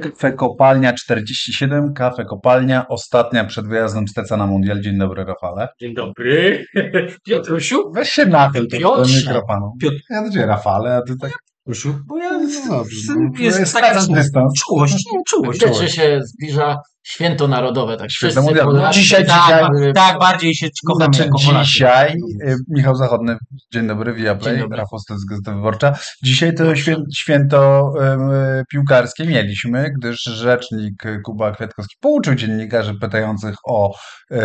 Kafe Kopalnia 47, Kafe Kopalnia, ostatnia przed wyjazdem Steca na Mundial. Dzień dobry, Rafale. Dzień dobry. Piotrusiu? Weź się nachyl do mikrofonu. Piotr- Ja do ciebie Rafale, a ty tak... Piotrusiu? Bo ja No dobrze, no, jest jest taka dystans. czułość, nie, czułość. Że się zbliża święto narodowe, tak Święto wszyscy mundialne. Polacy- Dzisiaj- tak, dzisiaj- tak, bardziej się kochamy Znaczy jako Polacy. dzisiaj, y, Michał Zachodny, dzień dobry, Dzień dobry. Rafał z Gazeta Wyborcza. Dzisiaj to Proszę. świę, święto y, piłkarskie mieliśmy, gdyż rzecznik y, Kuba Kwiatkowski pouczył dziennikarzy pytających o y,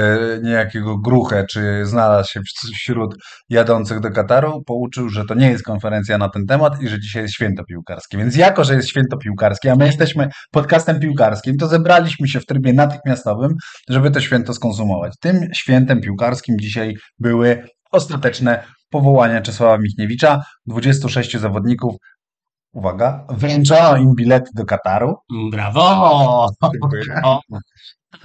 niejakiego gruchę, czy znalazł się wś- wśród jadących do Kataru, pouczył, że to nie jest konferencja na ten temat i że dzisiaj jest święto piłkarskie. Więc jako, że jest święto piłkarskie, a my jesteśmy podcastem piłkarskim, to zebraliśmy się w trybie natychmiastowym, żeby to święto skonsumować. Tym świętem piłkarskim dzisiaj były ostateczne powołania Czesława Michniewicza, 26 zawodników. Uwaga, wręczono im bilety do Kataru. Brawo! O,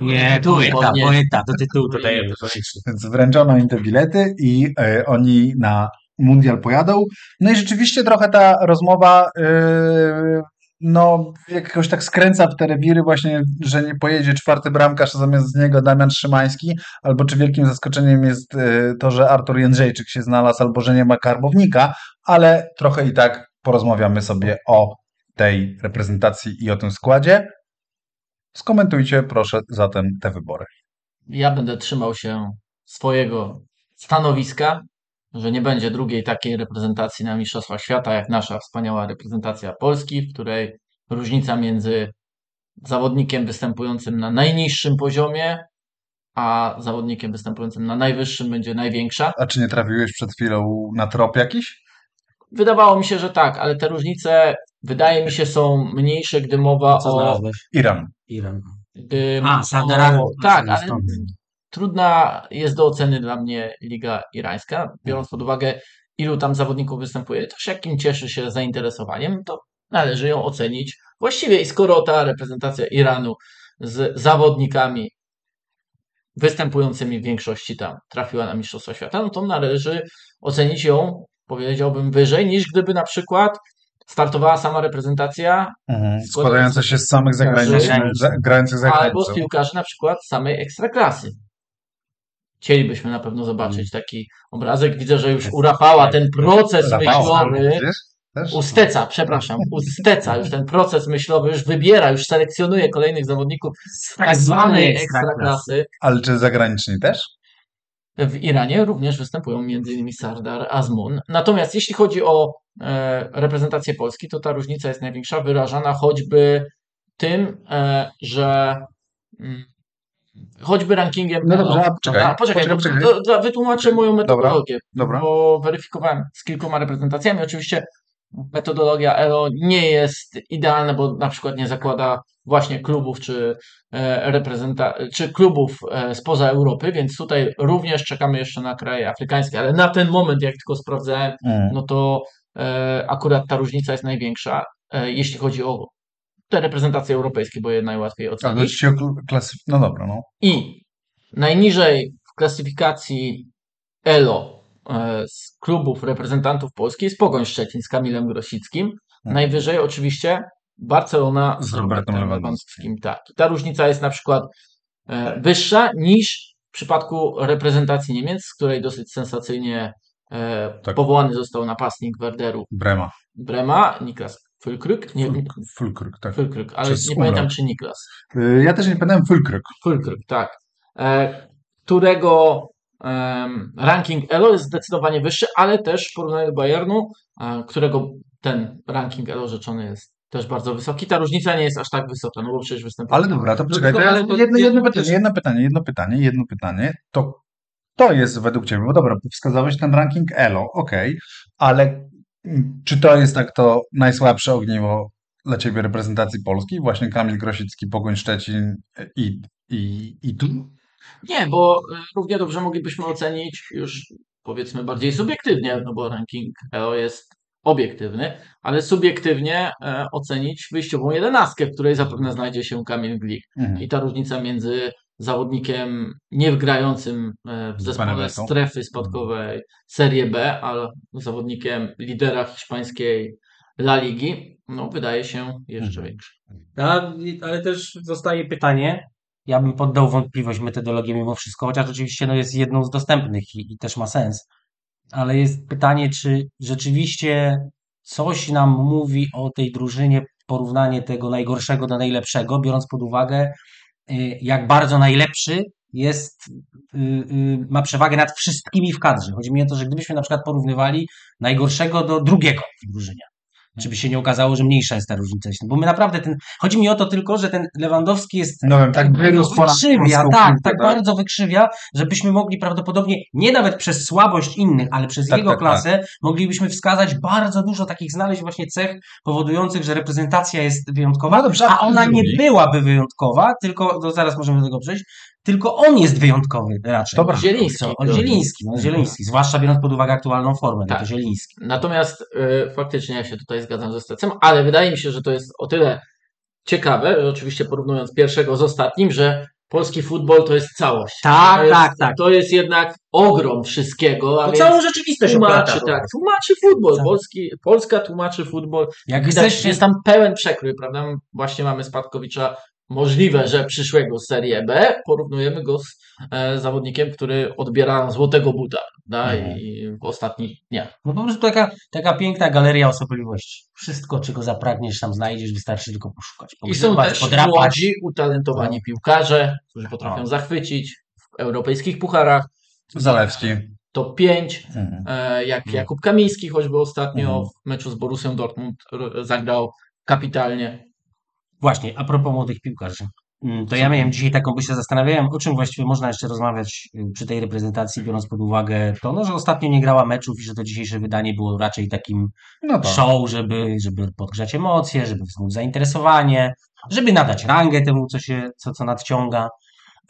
nie, poeta, Powinien- poeta, do tytułu dodajemy koniecznie. Więc wręczono im te bilety i e, oni na mundial pojadą. No i rzeczywiście trochę ta rozmowa e, no jakoś tak skręca w te rewiry właśnie, że nie pojedzie czwarty bramkarz, a zamiast niego Damian Szymański, albo czy wielkim zaskoczeniem jest e, to, że Artur Jędrzejczyk się znalazł, albo że nie ma Karbownika, ale trochę i tak porozmawiamy sobie o tej reprezentacji i o tym składzie. Skomentujcie proszę zatem te wybory. Ja będę trzymał się swojego stanowiska, że nie będzie drugiej takiej reprezentacji na Mistrzostwach Świata, jak nasza wspaniała reprezentacja Polski, w której różnica między zawodnikiem występującym na najniższym poziomie, a zawodnikiem występującym na najwyższym będzie największa. A czy nie trafiłeś przed chwilą na trop jakiś? Wydawało mi się, że tak, ale te różnice wydaje mi się są mniejsze, gdy mowa Co o. znalazłeś? Iran. Iran. Gdy A, Saudi Arabia. o tak, ale Stąd. Trudna jest do oceny dla mnie Liga Irańska, biorąc pod uwagę, ilu tam zawodników występuje, też jakim cieszy się zainteresowaniem, to należy ją ocenić właściwie. I skoro ta reprezentacja Iranu z zawodnikami występującymi w większości tam trafiła na Mistrzostwa Świata, no to należy ocenić ją, powiedziałbym, wyżej niż gdyby na przykład startowała sama reprezentacja Mhm. Składające się z samych zagranicznych, Zagranicznych. za, grających za albo z piłkarzy na przykład samej ekstraklasy. Chcielibyśmy na pewno zobaczyć taki obrazek. Widzę, że już u Rafała ten proces Rafała, myślowy, wiesz? Też? u Steca, przepraszam, u Steca już ten proces myślowy już wybiera, już selekcjonuje kolejnych zawodników z tak zwanej ekstraklasy. Ale czy zagraniczni też? W Iranie również występują m.in. Sardar Azmun. Natomiast jeśli chodzi o e, reprezentację Polski, to ta różnica jest największa, wyrażana choćby tym, e, że mm, choćby rankingiem. No dobrze, a Dobra, poczekaj, poczekaj, poczekaj, poczekaj. to- to wytłumaczę moją metodologię, Dobra. bo weryfikowałem z kilkoma reprezentacjami. Oczywiście metodologia ELO nie jest idealna, bo na przykład nie zakłada właśnie klubów czy e, reprezenta- czy klubów e, spoza Europy, więc tutaj również czekamy jeszcze na kraje afrykańskie, ale na ten moment, jak tylko sprawdzałem, Mm. no to e, akurat ta różnica jest największa, e, jeśli chodzi o te reprezentacje europejskie, bo je najłatwiej ocenić. ci o kl- klasyf... No dobra, no. I najniżej w klasyfikacji ELO e, z klubów reprezentantów Polski jest Pogoń Szczecin z Kamilem Grosickim. Mhm. Najwyżej oczywiście Barcelona Z Robertem Lewandowskim. Tak. Ta różnica jest na przykład e, wyższa niż w przypadku reprezentacji Niemiec, z której dosyć sensacyjnie e, Tak. powołany został napastnik Werderu Brema. Brema, Niklas Fulkruk. Nie, Fulkruk, tak. Fulkruk, ale Przez nie pamiętam czy Niklas. Y, Ja też nie pamiętam Fulkruk. Fulkruk, tak. E, którego ranking ELO jest zdecydowanie wyższy, ale też w porównaniu do Bayernu, e, którego ten ranking ELO rzeczony jest też bardzo wysoki. Ta różnica nie jest aż tak wysoka, no bo przecież występuje. Ale dobra, to poczekaj, to ale to- jedno, jedno pytanie, jedno pytanie, jedno pytanie, jedno pytanie. To, to jest według Ciebie, bo dobra, wskazałeś ten ranking ELO, okej, ale czy to jest tak to najsłabsze ogniwo dla Ciebie reprezentacji Polski? Właśnie Kamil Grosicki, Pogoń Szczecin i, i, i tu? Nie, bo e, równie dobrze moglibyśmy ocenić już powiedzmy bardziej subiektywnie, no bo ranking ELO jest obiektywny, ale subiektywnie e, ocenić wyjściową jedenastkę, w której zapewne znajdzie się Kamil Glik. Mhm. I ta różnica między zawodnikiem nie grającym e, w zespole strefy spadkowej Serie B, a zawodnikiem lidera hiszpańskiej La Ligi, no wydaje się jeszcze Mhm. większy. A, ale też zostaje pytanie. Ja bym poddał wątpliwość metodologię mimo wszystko, chociaż oczywiście no, jest jedną z dostępnych i, i też ma sens. Ale jest pytanie, czy rzeczywiście coś nam mówi o tej drużynie porównanie tego najgorszego do najlepszego, biorąc pod uwagę, jak bardzo najlepszy jest, y, y, ma przewagę nad wszystkimi w kadrze. Chodzi mi o to, że gdybyśmy na przykład porównywali najgorszego do drugiego w drużynie, czy by się nie okazało, że mniejsza jest ta różnica? Bo my naprawdę ten. Chodzi mi o to tylko, że ten Lewandowski jest. No wiem, tak ponad wykrzywia, tak, tak bardzo wykrzywia, żebyśmy mogli prawdopodobnie, nie nawet przez słabość innych, ale przez Tak, jego tak, klasę, moglibyśmy wskazać bardzo dużo takich, znaleźć właśnie cech powodujących, że reprezentacja jest wyjątkowa, No dobrze, a ona nie byłaby wyjątkowa, tylko, to zaraz możemy do tego przejść, tylko on jest wyjątkowy raczej. Dobra. Zieliński. Co? O, Zieliński, no Zieliński, zwłaszcza biorąc pod uwagę aktualną formę, no to Tak. Zieliński. Natomiast y, faktycznie ja się tutaj zgadzam ze Stecem, ale wydaje mi się, że to jest o tyle ciekawe, że oczywiście porównując pierwszego z ostatnim, że polski futbol to jest całość. Tak, to jest, tak, tak. To jest jednak ogrom wszystkiego, a To całą rzeczywistość tłumaczy, tak, tłumaczy futbol. Tak. Polski, Polska tłumaczy futbol. Jak Widać, chcesz, jest tam pełen przekrój, prawda? Właśnie mamy Spadkowicza. Możliwe, że przyszłego Serie B porównujemy go z e, zawodnikiem, który odbiera złotego buta prawda? Mhm. I w ostatnich dniach. No po prostu taka, taka piękna galeria osobliwości. Wszystko, czego zapragniesz, tam znajdziesz, wystarczy tylko poszukać. I są też podrapać. młodzi, utalentowani piłkarze, którzy potrafią No. zachwycić w europejskich pucharach. Zalewski. Top 5, Mhm. e, jak Mhm. Jakub Kamiński, choćby ostatnio Mhm. w meczu z Borussią Dortmund zagrał kapitalnie. Właśnie, a propos młodych piłkarzy. Mm, To ja miałem dzisiaj taką, bo się zastanawiałem, o czym właściwie można jeszcze rozmawiać y, przy tej reprezentacji, biorąc pod uwagę to, no, że ostatnio nie grała meczów i że to dzisiejsze wydanie było raczej takim No to. show, żeby, żeby podgrzać emocje, żeby wzmóc zainteresowanie, żeby nadać rangę temu, co się, co, co nadciąga.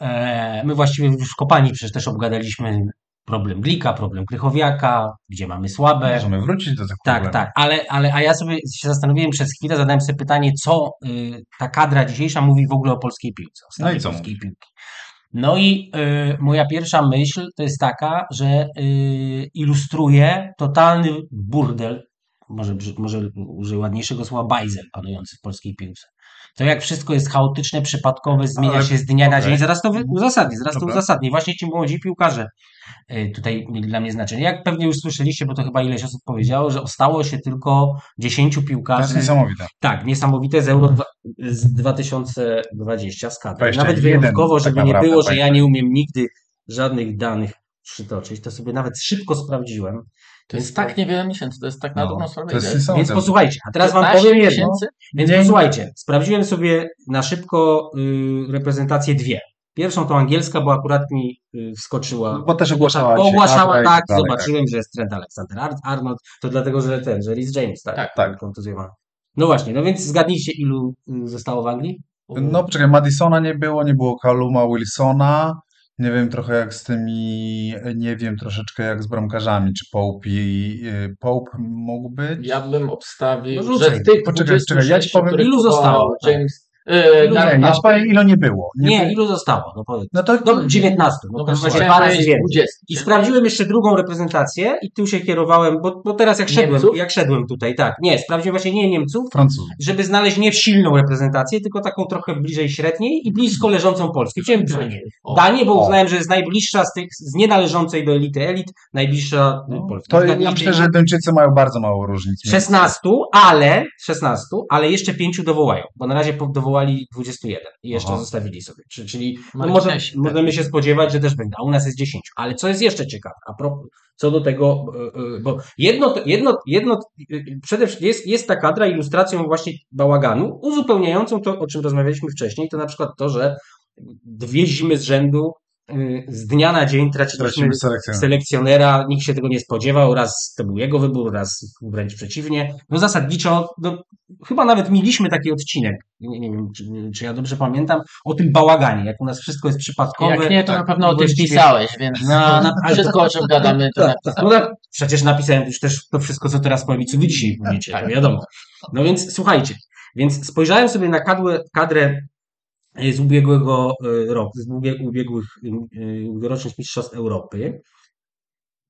E, My właściwie już w kopalni przecież też obgadaliśmy problem Glika, problem Krychowiaka, gdzie mamy słabe. Możemy wrócić do tych Tak, problemów. tak, ale, ale a ja sobie się zastanowiłem przez chwilę, zadałem sobie pytanie, co y, ta kadra dzisiejsza mówi w ogóle o polskiej piłce, o No i co polskiej piłki. No i y, moja pierwsza myśl to jest taka, że y, ilustruje totalny burdel, może, może użyję ładniejszego słowa, bajzel panujący w polskiej piłce. To jak wszystko jest chaotyczne, przypadkowe, zmienia Ale- się z dnia na okej. dzień. Zaraz to wy- uzasadnię, zaraz to Dobra. uzasadnię. Właśnie ci młodzi piłkarze tutaj mieli dla mnie znaczenie. Jak pewnie już słyszeliście, bo to chyba ileś osób powiedziało, że ostało się tylko 10 To jest piłkarzy. niesamowite. Tak, niesamowite z Euro dwa- z 2020 z kadry. 21 Nawet wyjątkowo, tak żeby nie naprawdę, było, że tak. ja nie umiem nigdy żadnych danych przytoczyć, to sobie nawet szybko sprawdziłem. To jest tak niewiele miesięcy, to jest tak na No, dobrą sprawę. Więc posłuchajcie, a teraz wam 15 powiem jedno. miesięcy? Więc Nie- posłuchajcie, sprawdziłem sobie na szybko y, reprezentację dwie. Pierwszą to angielska, bo akurat mi y, wskoczyła. Bo też ogłaszała Bo się ogłaszała, kadra i tak, dalej, zobaczyłem, że jest Trent Alexander Ar- Arnold, to dlatego, że ten, że Rhys James, tak, Tak, tak. kontuzjowany. No właśnie, no więc zgadnijcie, ilu y, zostało w Anglii? No poczekaj, Madisona nie było, nie było Kaluma Wilsona. Nie wiem trochę jak z tymi, nie wiem troszeczkę jak z bramkarzami, czy Pope i y, Pope mógł być? Ja bym obstawił, No że z tych Poczekaj, 26, czekaj, ja ci powiem, ilu zostało, tak. E, Ilu- Gareth Nie, ja ci Southgate, powiem ile nie było. Nie, było. ilu zostało? No powiedz. No to Dobra, 19. No, no właśnie. 20. I sprawdziłem jeszcze drugą reprezentację i tu się kierowałem, bo, bo teraz jak szedłem, Niemców? jak szedłem tutaj, tak, nie, sprawdziłem właśnie nie Niemców, Francuzów. żeby znaleźć nie silną reprezentację, tylko taką trochę bliżej średniej i blisko leżącą Polski. Chciałem Danię. Danię, bo uznałem, że jest najbliższa z tych, z nienależącej do elity elit, najbliższa No, Polski. to ja myślę, że Duńczycy mają bardzo mało różnic. między- 16, ale 16, ale jeszcze 5 dowołają, bo na razie po- dowołali 21 i jeszcze Aha. zostawili sobie. Czy- Czyli no może, możemy się spodziewać, że też będzie, a u nas jest 10. Ale co jest jeszcze ciekawe, a propos, co do tego, e, e, bo jedno, jedno, jedno e, przede wszystkim jest, jest ta kadra ilustracją właśnie bałaganu, uzupełniającą to, o czym rozmawialiśmy wcześniej, to na przykład to, że dwie zimy z rzędu z dnia na dzień traciliśmy selekcjonera, nikt się tego nie spodziewał, raz to był jego wybór, raz wręcz przeciwnie. No zasadniczo, no, chyba nawet mieliśmy taki odcinek, nie, nie wiem, czy, czy ja dobrze pamiętam, o tym bałaganie, jak u nas wszystko jest przypadkowe. Jak nie, to tak, na pewno o tym właściwie- pisałeś, więc No, na- wszystko o czym gadamy, to Tak, tak. No, tak, przecież napisałem już też to wszystko, co teraz powiem co wy dzisiaj powiecie, Tak. wiadomo. No więc słuchajcie, więc spojrzałem sobie na kadrę, kadrę z ubiegłego e, roku, z ubie- ubiegłych e, ubiegłorocznych mistrzostw Europy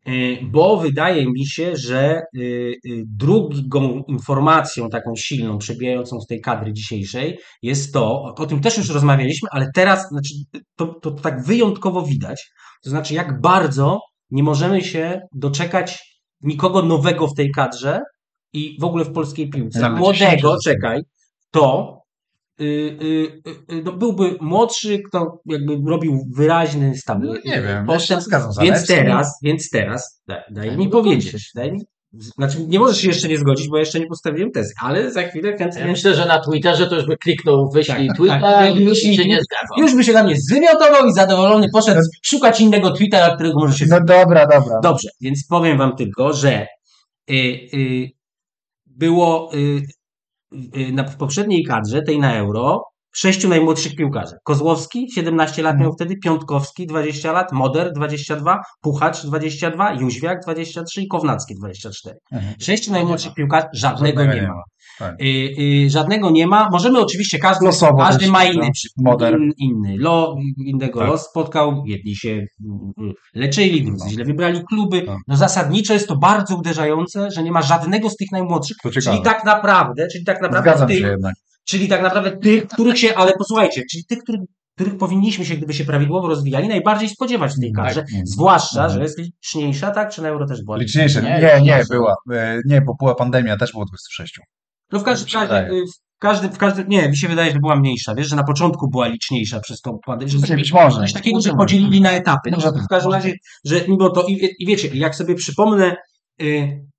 Y, Bo wydaje mi się, że drugą informacją taką silną, przebijającą z tej kadry dzisiejszej jest to, o, tym też już rozmawialiśmy, ale teraz znaczy, to, to, tak wyjątkowo widać, to znaczy jak bardzo nie możemy się doczekać nikogo nowego w tej kadrze i w ogóle w polskiej piłce. Młodego, czekaj, to no byłby młodszy, kto jakby robił wyraźny stan. No, nie wiem, ja się postęp, zgadzam z więc teraz, więc teraz, daj, daj Daj mi powiedzieć. Daj mi, znaczy, nie możesz się jeszcze nie zgodzić, bo ja jeszcze nie postawiłem tezy, ale za chwilę Ja chętnie. myślę, że na Twitterze to już by kliknął, wyślij Tak, tweeta tak. i już się nie zgadzał. Już by się na mnie zwymiotował i zadowolony poszedł szukać innego Twittera, którego może się No dobra, dobra. Dobrze, więc powiem wam tylko, że y, y, było y, y, na, w poprzedniej kadrze, tej na Euro, sześciu najmłodszych piłkarzy. Kozłowski, 17 lat Mhm. miał wtedy, Piątkowski, 20 lat, Moder, 22, Puchacz, 22, Jóźwiak, 23 i Kownacki, 24. Mhm. Sześciu najmłodszych piłkarzy, żadnego nie ma. Tak. Y, y, żadnego nie ma. Możemy oczywiście, każdy, Losowo każdy ma inny, przy- Moder. in, inny lo, innego Tak. los spotkał. Jedni się mm, leczyli, drudzy No. źle wybrali kluby. Tak. No zasadniczo jest to bardzo uderzające, że nie ma żadnego z tych najmłodszych. Czyli tak naprawdę, czyli tak naprawdę Zgadzam tych, się jednak. czyli tak naprawdę tych, których się, ale posłuchajcie, czyli tych, których, których powinniśmy się, gdyby się prawidłowo rozwijali, najbardziej spodziewać w tej Tak. kadrze. Mhm. Zwłaszcza, Mhm. że jest liczniejsza, tak? Czy na euro też była? Liczniejsze. Nie, Nie, nie, była. E, Nie, bo była pandemia, też było 26. No w każdym się razie, y, w każdym, w każdym, nie, mi się wydaje, że była mniejsza, wiesz, że na początku była liczniejsza przez tą pandemię, że Znaczy, Być może. coś takiego, że podzielili na etapy. No, w tak, każdym razie, że mimo to, i, i wiecie, jak sobie przypomnę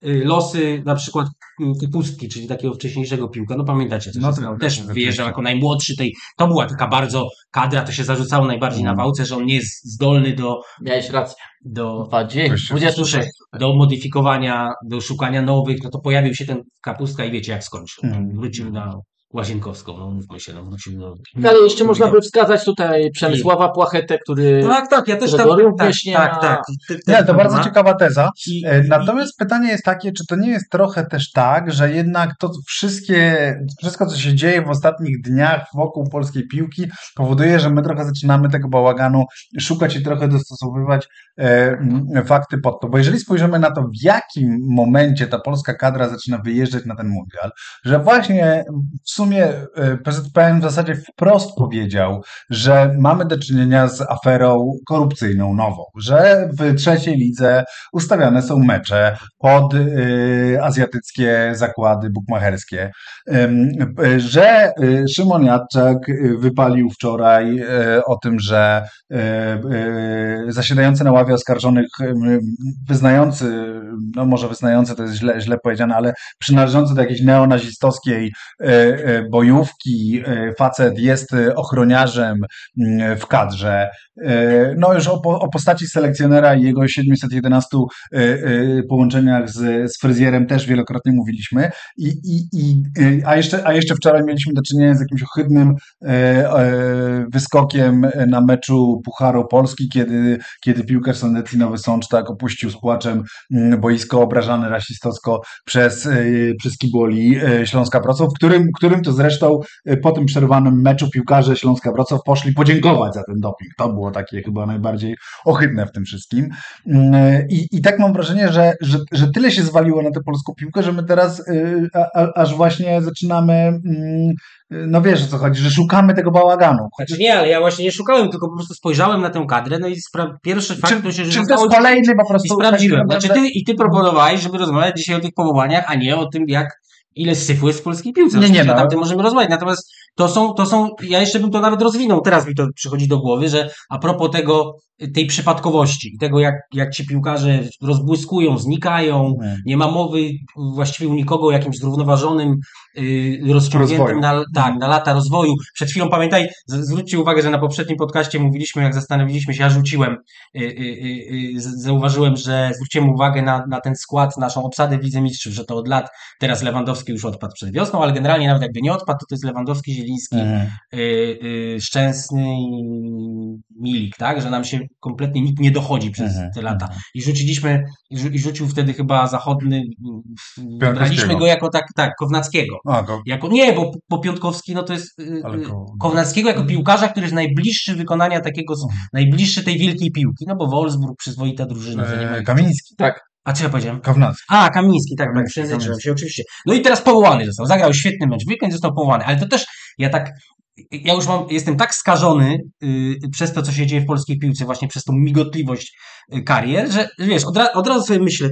losy na przykład y, Kupustki, czyli takiego wcześniejszego piłka, no pamiętacie, No to- to- też to- wyjeżdżał to- jako najmłodszy tej, to była taka bardzo kadra, to się zarzucało najbardziej Mm. na wałce, że on nie jest zdolny do, Miałeś rację. do, 20, 26. do modyfikowania, do szukania nowych, no to pojawił się ten Kapustka i wiecie jak skończył. Mhm. Wrócił na Łazienkowską, no mówmy się, no wrócił do... Ale jeszcze można by wskazać tutaj Przemysława Płachetę, który Tak, tak, ja też tam... Tak, nie tak, ma. tak. Ty- Nie, to tak bardzo ciekawa teza. I- E, i- Natomiast pytanie jest takie, czy to nie jest trochę też tak, że jednak to wszystkie, wszystko, co się dzieje w ostatnich dniach wokół polskiej piłki, powoduje, że my trochę zaczynamy tego bałaganu szukać i trochę dostosowywać e, m, fakty pod to. Bo jeżeli spojrzymy na to, w jakim momencie ta polska kadra zaczyna wyjeżdżać na ten mundial, że właśnie w sumie e, PZPN w zasadzie wprost powiedział, że mamy do czynienia z aferą korupcyjną nową, że w trzeciej lidze ustawiane są mecze pod y, azjatyckie zakłady bukmacherskie, y, że Szymon Jadczak wypalił wczoraj y, o tym, że zasiadający na ławie oskarżonych, wyznający, no może wyznający to jest źle, źle powiedziane, ale przynależący do jakiejś neonazistowskiej bojówki y, facet jest y, ochroniarzem y, w kadrze. No już o, o postaci selekcjonera i jego 711 y, y, połączeniach z, z fryzjerem też wielokrotnie mówiliśmy. I, i, i, a, jeszcze, a jeszcze wczoraj mieliśmy do czynienia z jakimś ohydnym e, e, wyskokiem na meczu Pucharu Polski, kiedy, kiedy piłkarz Sandecji Nowy Sącz tak opuścił z płaczem mm, boisko obrażane rasistowsko przez, e, przez Kiboli e, Śląska Wrocław, którym, którym to zresztą e, po tym przerwanym meczu piłkarze Śląska Wrocław poszli podziękować za ten doping. To było takie chyba najbardziej ohydne w tym wszystkim. Mm, e, I, i tak mam wrażenie, że, że, że tyle się zwaliło na tę polską piłkę, że my teraz y, a, a, aż właśnie zaczynamy, mm, y, no wiesz o co chodzi, że szukamy tego bałaganu. Znaczy nie, ale ja właśnie nie szukałem, tylko po prostu spojrzałem na tę kadrę, no i spra- pierwszy fakt, to się, że czy to jest kolejny po i prostu... sprawdziłem. tak Znaczy ty, I ty proponowałeś, żeby rozmawiać dzisiaj o tych powołaniach, a nie o tym, jak ile syfu jest w polskiej piłce. Nie, nie, Oczywiście no. Tam tym możemy rozmawiać. Natomiast to są, to są, ja jeszcze bym to nawet rozwinął, teraz mi to przychodzi do głowy, że a propos tego, tej przypadkowości i tego, jak, jak ci piłkarze rozbłyskują, znikają, Mhm. nie ma mowy właściwie u nikogo o jakimś zrównoważonym, yy, rozciągniętym na, tak, Mhm. na lata rozwoju. Przed chwilą pamiętaj, zwróćcie uwagę, że na poprzednim podcaście mówiliśmy, jak zastanowiliśmy się, ja rzuciłem, yy, yy, zauważyłem, że zwróciłem uwagę na, na ten skład, naszą obsadę w Lidze Mistrzów, że to od lat, teraz Lewandowski już odpadł przed wiosną, ale generalnie nawet jakby nie odpadł, to to jest Lewandowski, Zieliński, Mhm. yy, yy, Szczęsny i Milik, tak? Że nam się kompletnie nikt nie dochodzi przez Mhm, te lata. mhm. I rzuciliśmy, i rzu- i rzucił wtedy chyba zachodny, braliśmy go jako tak, tak, Kownackiego. A, go, Jako, nie, bo, bo Piątkowski no to jest y, ale y, go, Kownackiego jako piłkarza, który jest najbliższy wykonania takiego, najbliższy tej wielkiej piłki, no bo Wolfsburg, przyzwoita drużyna. że nie ma e, ich- Kamiński, A co ja powiedziałem? Kownacki. A, Kamiński, tak, tak, przejęzyczyłem się, oczywiście. No i teraz powołany został, zagrał świetny mecz, w weekend został powołany, ale to też, ja tak, ja już mam, jestem tak skażony y, przez to, co się dzieje w polskiej piłce, właśnie przez tą migotliwość y, karier, że wiesz, od, ra, od razu sobie myślę,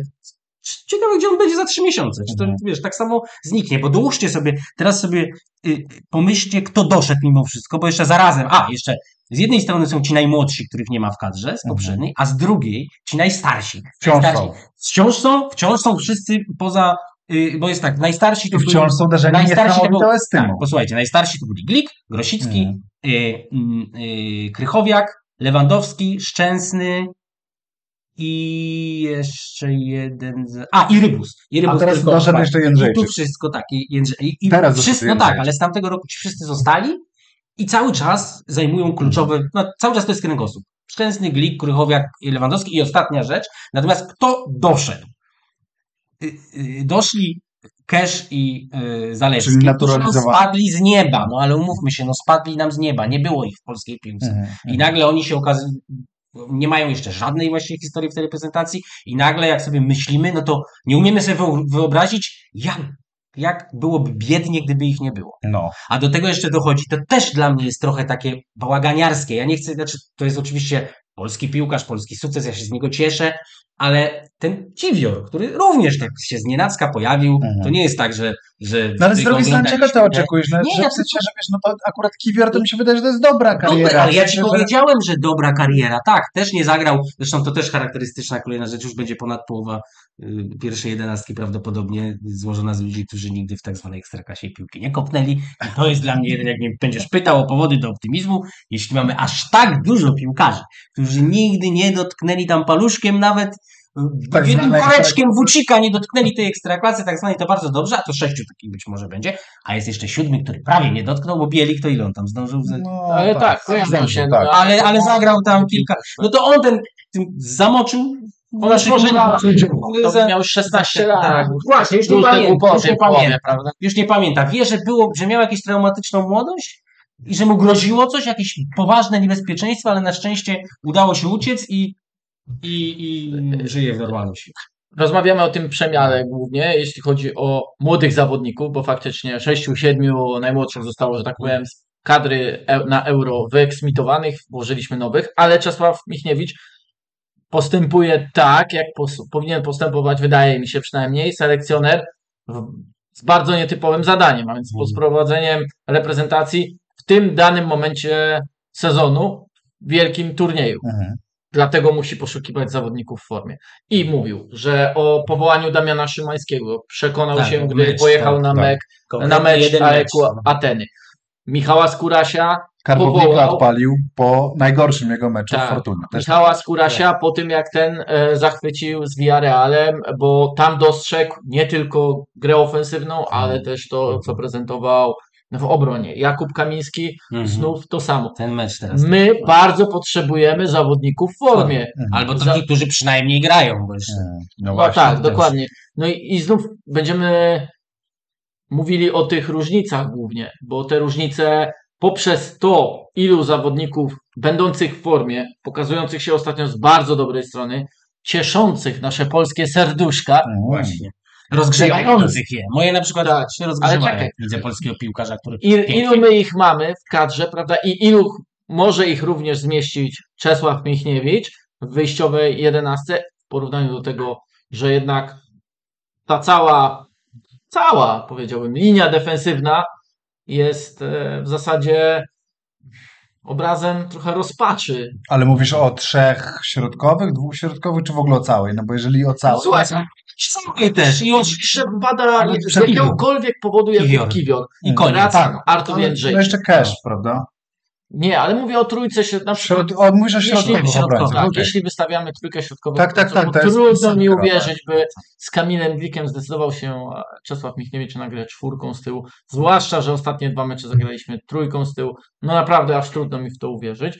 ciekawe, gdzie on będzie za trzy miesiące, czy to, Mhm. wiesz, tak samo zniknie, bo dołóżcie sobie, teraz sobie y, pomyślcie, kto doszedł mimo wszystko, bo jeszcze zarazem, a, jeszcze z jednej strony są ci najmłodsi, których nie ma w kadrze, z poprzedniej, a z drugiej ci najstarsi. Wciąż najstarsi. są. Wciąż są, wciąż są wszyscy poza, y, bo jest tak, najstarsi to I wciąż są uderzeni najstarsi to był- tak, posłuchajcie, najstarsi to byli Glik, Grosicki, Mhm. y, y, Krychowiak, Lewandowski, Szczęsny i jeszcze jeden. Z... A, i Rybus. I Rybus A teraz doszedł jeszcze Jędrzejczyk. tu wszystko tak. I, Jędrze... I, i Teraz doszedł no tak, ale z tamtego roku ci wszyscy zostali i cały czas zajmują kluczowe. No, cały czas to jest kręgosłup. Szczęsny, Glik, Krychowiak Lewandowski. I ostatnia rzecz. Natomiast kto doszedł? Y, y, Doszli Kesz i y, Zalewski, Czyli no, spadli z nieba, no ale umówmy się, no spadli nam z nieba, nie było ich w polskiej piłce. Mhm, I nagle oni się okazują, nie mają jeszcze żadnej właściwie historii w tej reprezentacji i nagle jak sobie myślimy, no to nie umiemy sobie wyo- wyobrazić, jak, jak byłoby biednie, gdyby ich nie było. No. A do tego jeszcze dochodzi, to też dla mnie jest trochę takie bałaganiarskie. Ja nie chcę, znaczy to jest oczywiście polski piłkarz, polski sukces, ja się z niego cieszę, ale ten Kiwior, który również tak się znienacka pojawił, Mhm. to nie jest tak, że... że No ale z drugiej strony, czego ty oczekujesz? No, Nie, że ja w sensie, że wiesz, no to akurat Kiwior to mi się wydaje, że to jest dobra kariera. Dobra, ale ja ci powiedziałem, że dobra kariera. Tak, też nie zagrał. Zresztą to też charakterystyczna kolejna rzecz. Już będzie ponad połowa y, pierwszej jedenastki prawdopodobnie złożona z ludzi, którzy nigdy w tak zwanej ekstraklasie piłki nie kopnęli. I to jest dla mnie jeden, jak mnie będziesz pytał o powody do optymizmu, jeśli mamy aż tak dużo piłkarzy, którzy nigdy nie dotknęli tam paluszkiem nawet Tak koreczkiem włócika nie dotknęli tej ekstraklasy, tak zwanej, to bardzo dobrze, a to sześciu takich być może będzie, a jest jeszcze siódmy, który prawie nie dotknął, bo Bielik to ile on tam zdążył? Ze... No, Ale tak, kojarzą zgadza się. tak. no, ale, ale zagrał tam kilka. No to on ten, tym zamoczył. On już może to miał 16 lat. Tak, właśnie, już pamiętam. Już nie prawda? Już nie pamięta. Wie, że było, że miał jakąś traumatyczną młodość i że mu groziło coś, jakieś poważne niebezpieczeństwo, ale na szczęście udało się uciec i, i, i żyje w normalnym świecie. Rozmawiamy o tym przemiale głównie, jeśli chodzi o młodych zawodników, bo faktycznie 6-7 najmłodszych zostało, że tak powiem, z kadry e- na euro wyeksmitowanych, włożyliśmy nowych, ale Czesław Michniewicz postępuje tak, jak powinien postępować, wydaje mi się przynajmniej, selekcjoner z bardzo nietypowym zadaniem, a więc Mhm. z prowadzeniem reprezentacji w tym danym momencie sezonu w wielkim turnieju. Mhm. Dlatego musi poszukiwać zawodników w formie. I mówił, że o powołaniu Damiana Szymańskiego przekonał Tak, się, gdy mecz, pojechał tak, na, tak. mek, na mecz mecz. Ateny. Michała Skurasia, Karbownika Powołał- odpalił po najgorszym jego meczu Tak. w Fortunie. Też Michała Skurasia po tym, jak ten e, zachwycił z Villarrealem, bo tam dostrzegł nie tylko grę ofensywną, ale też to, co prezentował w obronie. Jakub Kamiński Mhm. znów to samo. Ten mecz teraz. My bardzo potrzebujemy zawodników w formie. Mhm. Albo Za- takich, którzy przynajmniej grają, bo jeszcze. Mhm. No No właśnie. tak, też. dokładnie. No i, i znów będziemy mówili o tych różnicach głównie, bo te różnice poprzez to, ilu zawodników będących w formie, pokazujących się ostatnio z bardzo dobrej strony, cieszących nasze polskie serduszka, Mhm. Właśnie. Rozgrzewających je. Moje na przykład Tak, się rozgrzewają. Widzę polskiego piłkarza, który. i, pięknie- ilu my ich mamy w kadrze, prawda, i ilu może ich również zmieścić Czesław Michniewicz w wyjściowej jedenastce w porównaniu do tego, że jednak ta cała, cała powiedziałbym, linia defensywna jest e, w zasadzie obrazem trochę rozpaczy. Ale mówisz o trzech środkowych, dwóch środkowych, czy w ogóle o całej? No bo jeżeli o całej... Słuchaj, Cały też. I on że pada Ale z jakiegokolwiek powodu jak Kiwior. Kiwior. I koniec. Tak. Artur. No jeszcze cash, prawda? Nie, ale mówię o trójce przykład. Środ... O, mówisz o Jeśli, środkowych środkowych, obrońcach. tak, okej. jeśli wystawiamy trójkę środkową, Tak, tak, tak, jest trudno mi uwierzyć, by z Kamilem Glikiem zdecydował się Czesław Michniewicz na grę czwórką z tyłu, zwłaszcza, że ostatnie dwa mecze zagraliśmy trójką z tyłu. No naprawdę aż trudno mi w to uwierzyć.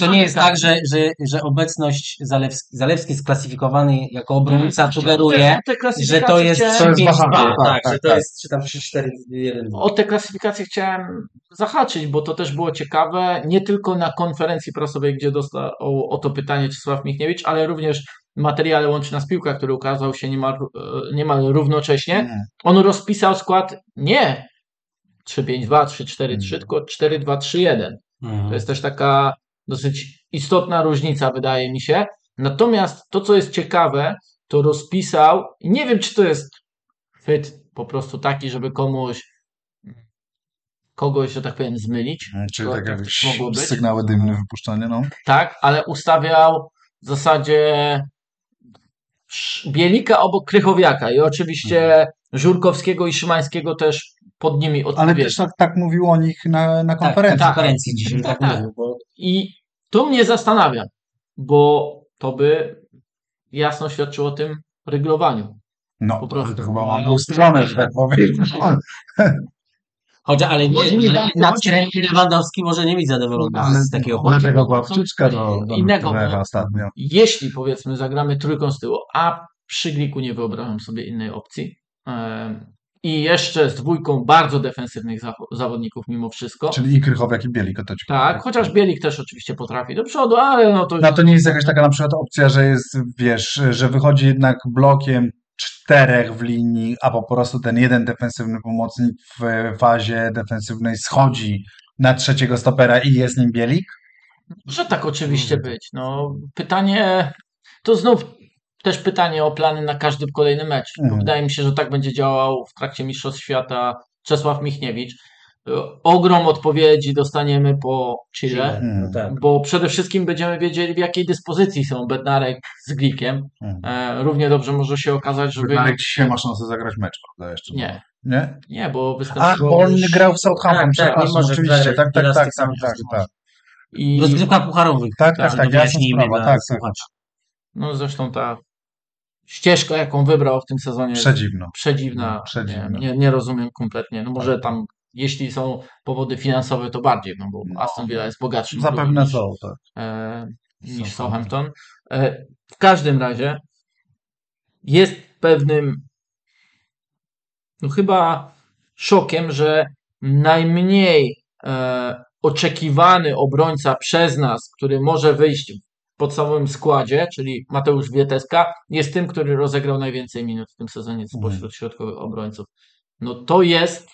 To nie jest tak, że, że, że obecność Zalewski, Zalewski jest klasyfikowany jako obrońca, sugeruje, Te że to jest chciałem- To jest 3-5-2, wahadło, tak, tak, że to tak. jest czy tam 3-4-1. O te klasyfikacje chciałem zahaczyć, bo to też było ciekawe, nie tylko na konferencji prasowej, gdzie dostał o to pytanie Czesław Michniewicz, ale również materiale Łączy nas Piłka, który ukazał się niemal, e, niemal równocześnie. Mm. On rozpisał skład nie 3-5-2, 3-4-3, Mm. tylko 4-2-3-1. To jest też taka dosyć istotna różnica, wydaje mi się. Natomiast to, co jest ciekawe, to rozpisał, i nie wiem, czy to jest chwyt po prostu taki, żeby komuś kogoś, że tak powiem, zmylić. Czyli To tak tak jakieś mogło być. sygnały dymne wypuszczanie, no. Tak, ale ustawiał w zasadzie Bielika obok Krychowiaka i oczywiście Żurkowskiego i Szymańskiego też pod nimi Ale odpowiedzi. też tak, tak mówił o nich na, na Tak, konferencji. na konferencji dzisiaj tak, Tak. mówił, bo I to mnie zastanawia, bo to by jasno świadczyło o tym regulowaniu. No, Po prostu. to chyba mam ustalone, że tak powiem. Chodzi, ale Może nie, nie trening Lewandowski może nie być zadowolony Ale z takiego ale chłodzenia. tego była wtyczka do, do Innego, ostatnio. Jeśli powiedzmy zagramy trójką z tyłu, a przy Gliku nie wyobrażam sobie innej opcji i jeszcze z dwójką bardzo defensywnych zawodników mimo wszystko, Czyli i Krychowiak i Bielik, to tak, chociaż Bielik też oczywiście potrafi do przodu, ale no to No to nie jest jakaś taka na przykład opcja, że jest, wiesz, że wychodzi jednak blokiem czterech w linii, a po prostu ten jeden defensywny pomocnik w fazie defensywnej schodzi na trzeciego stopera i jest nim Bielik? Może tak oczywiście być. No, pytanie, to znów też pytanie o plany na każdy kolejny mecz. Bo Mhm. Wydaje mi się, że tak będzie działał w trakcie Mistrzostw Świata Czesław Michniewicz. Ogrom odpowiedzi dostaniemy po Chile, tak. bo przede wszystkim będziemy wiedzieli, w jakiej dyspozycji są Bednarek z Glikiem. Mhm. E, równie dobrze może się okazać, że wy... Bednarek dzisiaj ma szansę zagrać mecz, prawda? Jeszcze Nie, Nie? nie, bo Ach, występował bo on już- grał w Southampton, Tak, tak, może oczywiście, tak, tak, tak, tak, tak, rozwiązań. tak, i Rozgrywka pucharowych. tak, Tak, tak, tak, dla tak, tak. słuchaczy. no zresztą ta ścieżka, jaką wybrał w tym sezonie przedziwna. No, przedziwna. Nie, nie, nie rozumiem kompletnie. No może tam, jeśli są powody finansowe, to bardziej, no bo No. Aston Villa jest bogatszym Zapewne niż, są, tak. e, niż Southampton. E, w każdym razie jest pewnym no chyba szokiem, że najmniej e, oczekiwany obrońca przez nas, który może wyjść w podstawowym składzie, czyli Mateusz Wieteska, jest tym, który rozegrał najwięcej minut w tym sezonie spośród środkowych obrońców. No to jest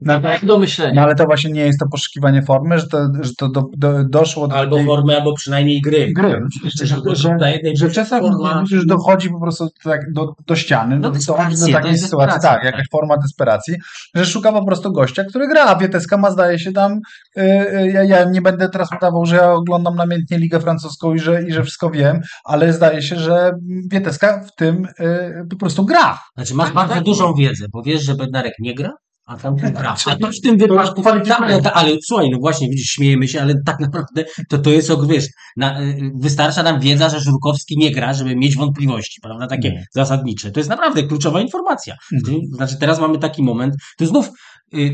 No, tak do myślenia. no ale to właśnie nie jest to poszukiwanie formy, że to, że to do, do, doszło do Albo takiej formy, albo przynajmniej gry. gry. Że- Że, że, że czasem forma- już dochodzi po prostu tak do, do ściany, No do, desperacja, do to takiej sytuacji, tak, jakaś forma desperacji, że szuka po prostu gościa, który gra, a Wieteska ma zdaje się tam, y, y, ja, ja nie będę teraz udawał, że ja oglądam namiętnie Ligę Francuską i że, i że wszystko wiem, ale zdaje się, że Wieteska w tym y, po prostu gra. Znaczy masz Tak, bardzo tak. dużą wiedzę, bo wiesz, że Bednarek nie gra, a tam gra. A to w tym wypadku, kwalifikuje. ale, ale słuchaj, no właśnie, widzisz, śmiejemy się, ale tak naprawdę to, to jest, wiesz, na, y, wystarcza nam wiedza, że Żurkowski nie gra, żeby mieć wątpliwości, prawda, takie Mhm. zasadnicze. To jest naprawdę kluczowa informacja. Mhm. Znaczy teraz mamy taki moment, to znów y,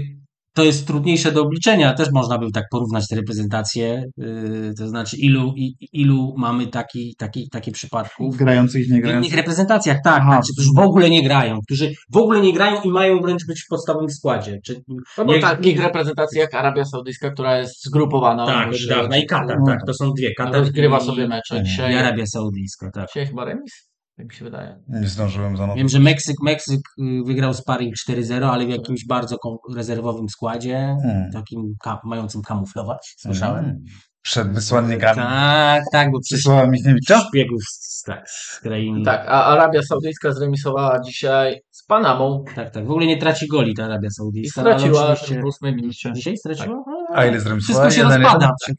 to jest trudniejsze do obliczenia, też można by tak porównać te reprezentacje, y, to znaczy ilu, i, ilu mamy taki, taki, takie przypadków. Grających i nie W innych grających. reprezentacjach, tak, Aha. tak, którzy w ogóle nie grają, którzy w ogóle nie grają i mają wręcz być w podstawowym składzie. Czy, No bo jak- takich reprezentacji jak Arabia Saudyjska, która jest zgrupowana. tak, już, od dawna i Katar, no, tak, to są dwie, Katar rozgrywa i, sobie mecze. i Dzisiaj, i Arabia Saudyjska, tak. dzisiaj chyba remis, jak mi się wydaje. Nie zdążyłem zanotować. Wiem, że Meksyk, Meksyk y, wygrał sparring 4-0, ale w jakimś bardzo rezerwowym składzie, Hmm. takim ka- mającym kamuflować, słyszałem. Mm. Przed wysłannikami. Tak, tak, bo Przysłała Michniewicza? szpiegów z, tak, z krainy. Tak, a Arabia Saudyjska zremisowała dzisiaj z Panamą tak, tak. W ogóle nie traci goli ta Arabia i Saudyjska. ale straciła w ósmej minucie. Dzisiaj straciła? A ile zremisowała? Wszystko się Jeden, rozpada. jeden?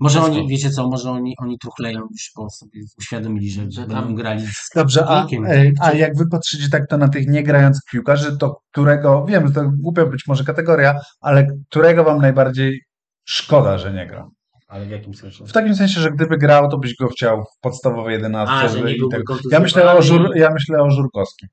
Może Wszystko. oni, wiecie co, może oni, oni truchleją już, bo sobie uświadomili, że, Że tam- grali z Dobrze, a, e, a jak wy patrzycie tak to na tych niegrających piłkarzy, to którego, wiem, że to głupia być może kategoria, ale którego wam najbardziej szkoda, że nie gra? Ale w jakim sensie? W takim sensie, że gdyby grał, to byś go chciał w podstawowej jedenastce. A, że nie byłby tak. ja myślę o, żur, ja myślę o Żurkowskim.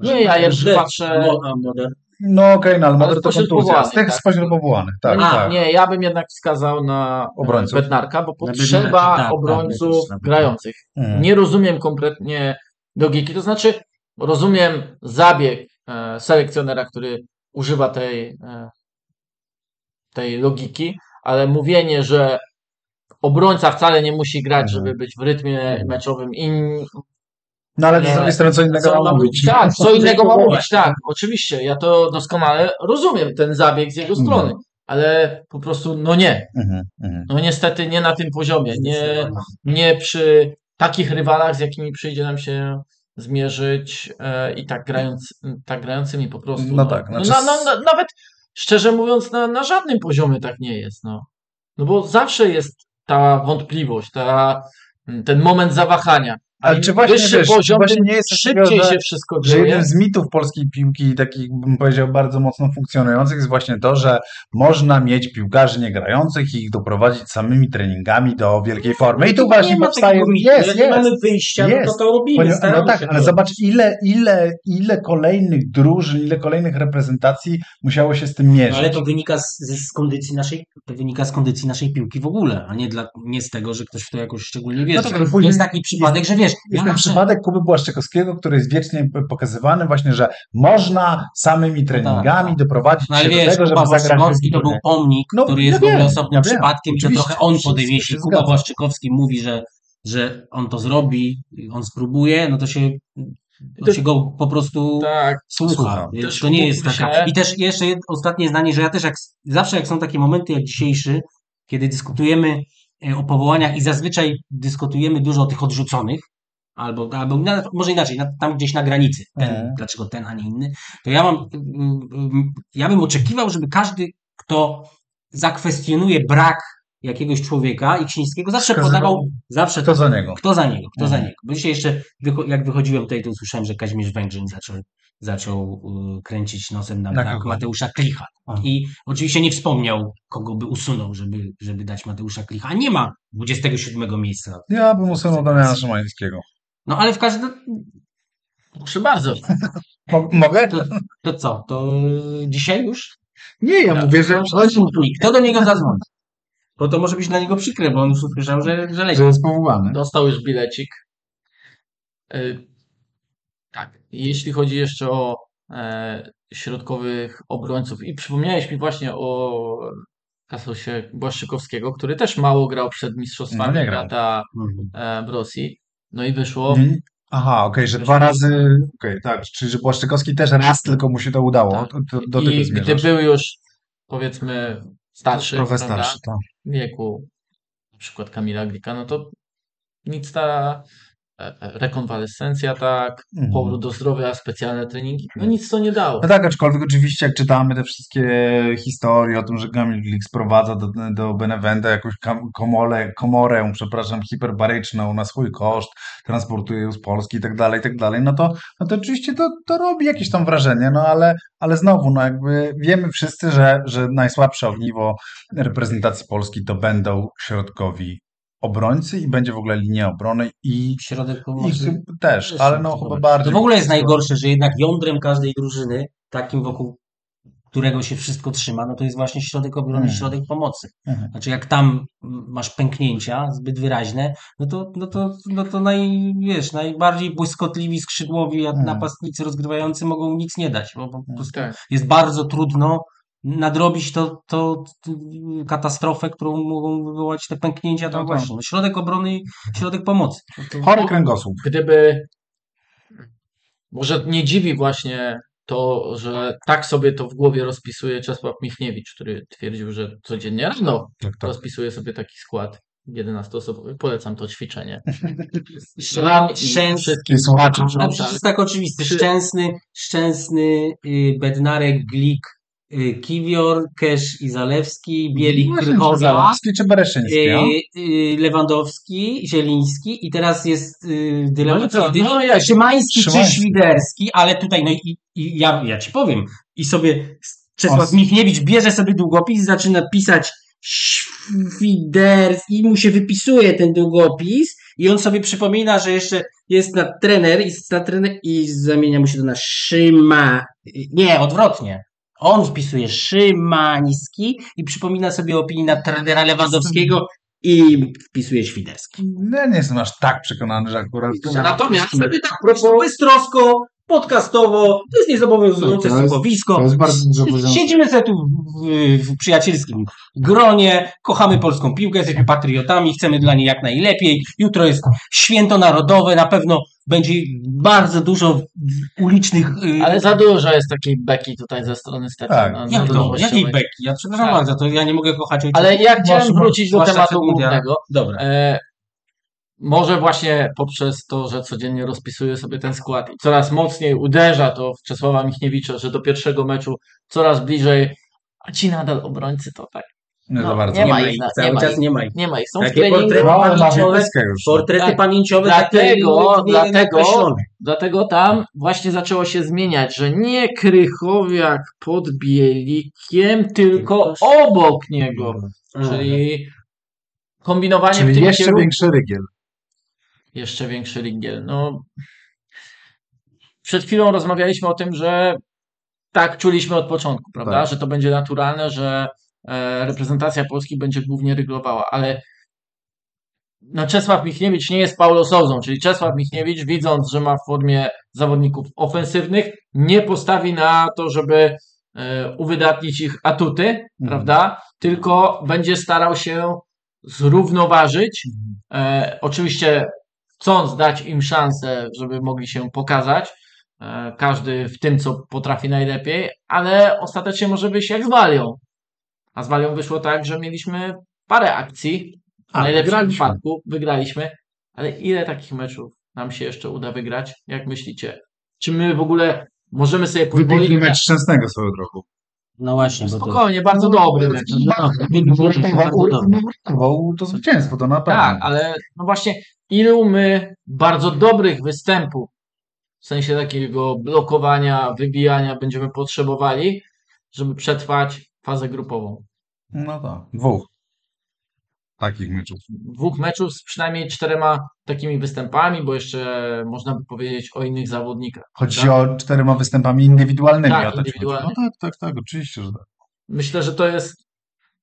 Nie, ja jeszcze patrzę- Moder? No okej, no ale to kontuzja. Z tych tak? spośród powołanych, tak, nie, tak. nie, ja bym jednak wskazał na Obrońców. Bednarka, bo potrzeba Bednarka, tak, tak, obrońców na Bednarka. grających. Mhm. Nie rozumiem kompletnie logiki. To znaczy, rozumiem zabieg e, selekcjonera, który używa tej, e, tej logiki, ale mówienie, że obrońca wcale nie musi grać, Mhm. żeby być w rytmie meczowym i No ale z Nie. drugiej strony co innego co ma mówić. Tak, co innego ma mówić, tak, oczywiście. Ja to doskonale rozumiem, ten zabieg z jego Mhm. strony, ale po prostu, no nie. Mhm, mhm. No niestety nie na tym poziomie. Nie, nie przy takich rywalach, z jakimi przyjdzie nam się zmierzyć e, i tak, grając, tak grającymi po prostu. No tak, znaczy no, na, no, na, nawet szczerze mówiąc, na, na żadnym poziomie tak nie jest. No. no bo zawsze jest ta wątpliwość, ta, ten moment zawahania. Ale czy właśnie, wyższy wiesz, poziom, właśnie nie jest szybciej takiego, że- się wszystko Że dzieje. jednym z mitów polskiej piłki, takich bym powiedział bardzo mocno funkcjonujących, jest właśnie to, że można mieć piłkarzy niegrających i ich doprowadzić samymi treningami do wielkiej formy. I tu właśnie powstaje. Jest, Jak nie jest. mamy wyjścia, no jest. to to robimy. Ponieważ- no tak, ale to. zobacz, ile, ile, ile kolejnych drużyn, ile kolejnych reprezentacji musiało się z tym mierzyć. No, ale to wynika z, z kondycji naszej, to wynika z kondycji naszej piłki w ogóle, a nie, dla, nie z tego, że ktoś w to jakoś szczególnie wierzy. No ale to później jest taki przypadek, że wiesz, Jest ja ten przypadek Kuby Błaszczykowskiego, który jest wiecznie pokazywany właśnie, że można samymi treningami tak. doprowadzić No się do wiesz, tego, żeby Kuba zagrać Błaszczykowski to był pomnik, No, który ja jest w ogóle osobnym ja przypadkiem Oczywiście, trochę on podejmie. się Jeśli Kuba zgadza. Błaszczykowski mówi, że, że on to zrobi, on spróbuje, no to się, to się go po prostu Tak, słucha. Też to nie jest taka. się- I też jeszcze jedno, ostatnie zdanie, że ja też jak, zawsze jak są takie momenty jak dzisiejszy, kiedy dyskutujemy e, o powołaniach i zazwyczaj dyskutujemy dużo o tych odrzuconych, albo, albo może inaczej, na, tam gdzieś na granicy, ten, Mhm. dlaczego ten, a nie inny, to ja mam, mm, mm, ja bym oczekiwał, żeby każdy, kto zakwestionuje brak jakiegoś człowieka i Ksińskiego, zawsze Wskazywał- podawał, zawsze Kto za niego? kto za niego? Kto za Mhm. niego? Bo dzisiaj jeszcze, jak wychodziłem tutaj, to usłyszałem, że Kazimierz Węgrzyn zaczął, zaczął y, kręcić nosem na brak? Mateusza Klicha. I oczywiście nie wspomniał, kogo by usunął, żeby, żeby dać Mateusza Klicha. A nie ma 27 miejsca. Ja bym usunął Damiana Szymańskiego. No ale w każdym... proszę bardzo. Mo- mogę? To, to co? To dzisiaj już? Nie, ja mówię, że, Kto do niego zadzwoni? Bo to może być dla niego przykre, bo on już usłyszał, że, że leci. że jest powołany. Dostał już bilecik. Y, Tak. Jeśli chodzi jeszcze o e, środkowych obrońców i przypomniałeś mi właśnie o Kasosie Błaszczykowskiego, który też mało grał przed mistrzostwami No nie grał. Mhm. e, w Rosji. No i wyszło. Aha, okej, że dwa razy. Okej, tak. Czyli że Błaszczykowski też raz tylko mu się to udało. Tak. Do tego I gdy był już powiedzmy starszy, Trochę starszy, tak. w wieku na przykład Kamila Glika, no to nic ta rekonwalescencja, tak, Mhm. powrót do zdrowia, specjalne treningi, no nic to nie dało. No tak, aczkolwiek oczywiście jak czytamy te wszystkie historie o tym, że Kamil Glik sprowadza do, do Beneventa jakąś komole, komorę, przepraszam, hiperbaryczną na swój koszt, transportuje ją z Polski i tak dalej, i tak dalej, no to, no to oczywiście to, to robi jakieś tam wrażenie, no ale, ale znowu, no jakby wiemy wszyscy, że, że najsłabsze ogniwo reprezentacji Polski to będą środkowi obrońcy i będzie w ogóle linia obrony i, Środek i pomocy. chyba też, ale no chyba. bardziej. To w ogóle jest najgorsze, że jednak jądrem każdej drużyny, takim wokół którego się wszystko trzyma, no to jest właśnie środek obrony, Mhm. środek pomocy. Mhm. Znaczy jak tam masz pęknięcia zbyt wyraźne, no to, no to, no to naj, wiesz, najbardziej błyskotliwi skrzydłowi Mhm. napastnicy rozgrywający mogą nic nie dać, bo po prostu Tak. jest bardzo trudno nadrobić to, to, to katastrofę, którą mogą wywołać te pęknięcia tam No tak. właśnie. No, środek obrony i środek pomocy. No to- Chory kręgosłup. Gdyby może nie dziwi właśnie to, że tak sobie to w głowie rozpisuje Czesław Michniewicz, który twierdził, że codziennie rano Tak, tak. rozpisuje sobie taki skład 11 osób. Polecam to ćwiczenie. Szczę- I Szczęsny, wszystkim słuchaczom. no przecież jest tak oczywisty. Przy- Szczęsny, Szczęsny, y, Bednarek, Glik, Kiwior, Kesz i Zalewski, Bielik, Krychowa, Zalewski czy Bereszyński, y, y, Lewandowski, Zieliński i teraz jest y, dylemat, No i No jak- Szymański czy Szymański. Świderski, ale tutaj, no i, i ja, ja ci powiem, i sobie Czesław Michniewicz bierze sobie długopis, zaczyna pisać Świderski i mu się wypisuje ten długopis I on sobie przypomina, że jeszcze jest na trener i, na trener, i zamienia mu się to na Szyma. Nie, odwrotnie. On wpisuje Szymański i przypomina sobie opinię na trenera Lewandowskiego i wpisuje Świderski. No, Ja nie jestem aż tak przekonany, że akurat... Natomiast sobie tak po prostu bystrosko, podcastowo, to jest niezobowiązujące To jest- słuchowisko. to jest bardzo dużo poziomów. Siedzimy sobie tu w, w przyjacielskim gronie, kochamy polską piłkę, jesteśmy patriotami, chcemy dla niej jak najlepiej. Jutro jest święto narodowe, na pewno będzie bardzo dużo ulicznych... y, Ale za dużo jest takiej beki tutaj ze strony Stefana. Tak. na jak to? Jakiej beki? Ja przepraszam Tak. bardzo, to ja nie mogę kochać ojca. Ale ja chciałem Zwłaszcza- wrócić do tematu głównego. Dobra. E, może właśnie poprzez to, że codziennie rozpisuję sobie ten skład i coraz mocniej uderza to w Czesława Michniewicza, że do pierwszego meczu coraz bliżej, a ci nadal obrońcy to tak. No, za bardzo. nie Nie ma ma ich, cały nie ma czas ich. nie ma ich. Nie ma ich, są w Takie portrety No, pamięciowe, już. Portrety Tak. pamięciowe Dlatego- dlatego-. Dlatego tam właśnie zaczęło się zmieniać, że nie Krychowiak pod Bielikiem, tylko obok niego. Czyli kombinowanie w Czyli tym jeszcze kierunku. większy rygiel. jeszcze większy ringiel. No, przed chwilą rozmawialiśmy o tym, że tak czuliśmy od początku, prawda? Tak. Że to będzie naturalne, że reprezentacja Polski będzie głównie ryglowała, ale no Czesław Michniewicz nie jest Paulo Souzą, czyli Czesław Michniewicz widząc, że ma w formie zawodników ofensywnych, nie postawi na to, żeby e, uwydatnić ich atuty, prawda? Tylko będzie starał się zrównoważyć E, oczywiście chcąc dać im szansę, żeby mogli się pokazać, e, każdy w tym, co potrafi najlepiej, ale ostatecznie może wyjść jak z Walią. A z Walią wyszło tak, że mieliśmy parę akcji, w najlepszym wygraliśmy. wypadku wygraliśmy, ale ile takich meczów nam się jeszcze uda wygrać? Jak myślicie? Czy my w ogóle możemy sobie pozwolić na... mecz Szczęsnego swoją drogą. No właśnie, bo to... Spokojnie, bardzo dobry mecz. Uratował to zwycięstwo, to na pewno. Tak, ale no właśnie, ilu my bardzo dobrych występów, w sensie takiego blokowania, wybijania będziemy potrzebowali, żeby przetrwać fazę grupową. No tak, dwóch takich meczów. Dwóch meczów z przynajmniej czterema takimi występami, bo jeszcze można by powiedzieć o innych zawodnikach. Chodzi prawda? o czterema występami indywidualnymi. Tak, indywidualnie. No tak, tak, tak, oczywiście, że tak. Myślę, że to jest.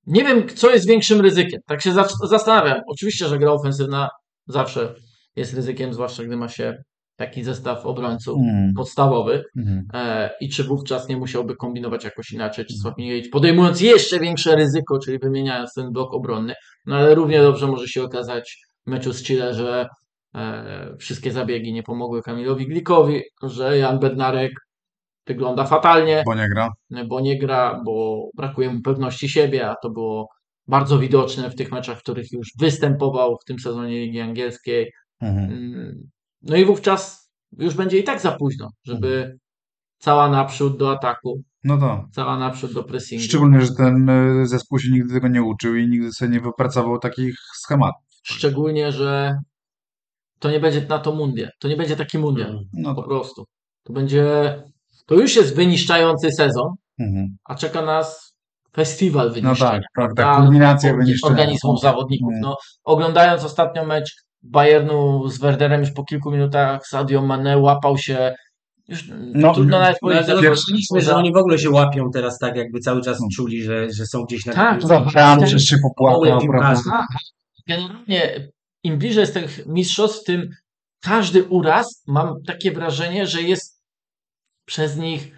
Nie wiem, co jest większym ryzykiem. Tak się za- zastanawiam. Oczywiście, że gra ofensywna zawsze jest ryzykiem, zwłaszcza gdy ma się taki zestaw obrońców Mm, podstawowych. mhm. E, i czy wówczas nie musiałby kombinować jakoś inaczej, czy Sławniewicz, podejmując jeszcze większe ryzyko, czyli wymieniając ten blok obronny, no ale równie dobrze może się okazać w meczu z Chile, że e, wszystkie zabiegi nie pomogły Kamilowi Glikowi, że Jan Bednarek wygląda fatalnie, Bo nie gra. bo nie gra, bo brakuje mu pewności siebie, a to było bardzo widoczne w tych meczach, w których już występował w tym sezonie Ligi Angielskiej. Mhm. No i wówczas już będzie i tak za późno, żeby cała naprzód do ataku, No to. cała naprzód do pressingu. Szczególnie, że ten y, zespół się nigdy tego nie uczył i nigdy sobie nie wypracował takich schematów. Szczególnie, że to nie będzie na to mundial. To nie będzie taki mundial. No Po prostu. To będzie. To już jest wyniszczający sezon, Mhm. a czeka nas festiwal No wyniszczenia. tak, prawda, prawda? kulminacja wyniszczenia. organizmów zawodników. Mm. No, oglądając ostatnio mecz Bayernu z Werderem już po kilku minutach Sadio Mane łapał się już No, trudno nawet No, powiedzieć, ale że- zobaczyliśmy, że oni w ogóle się łapią teraz tak, jakby cały czas Hmm. czuli, że, że są gdzieś na Tak, Zabrano, przecież się popłakał, Gołe prawda? piłkarze. generalnie im bliżej jest tych mistrzostw, tym każdy uraz mam takie wrażenie, że jest przez nich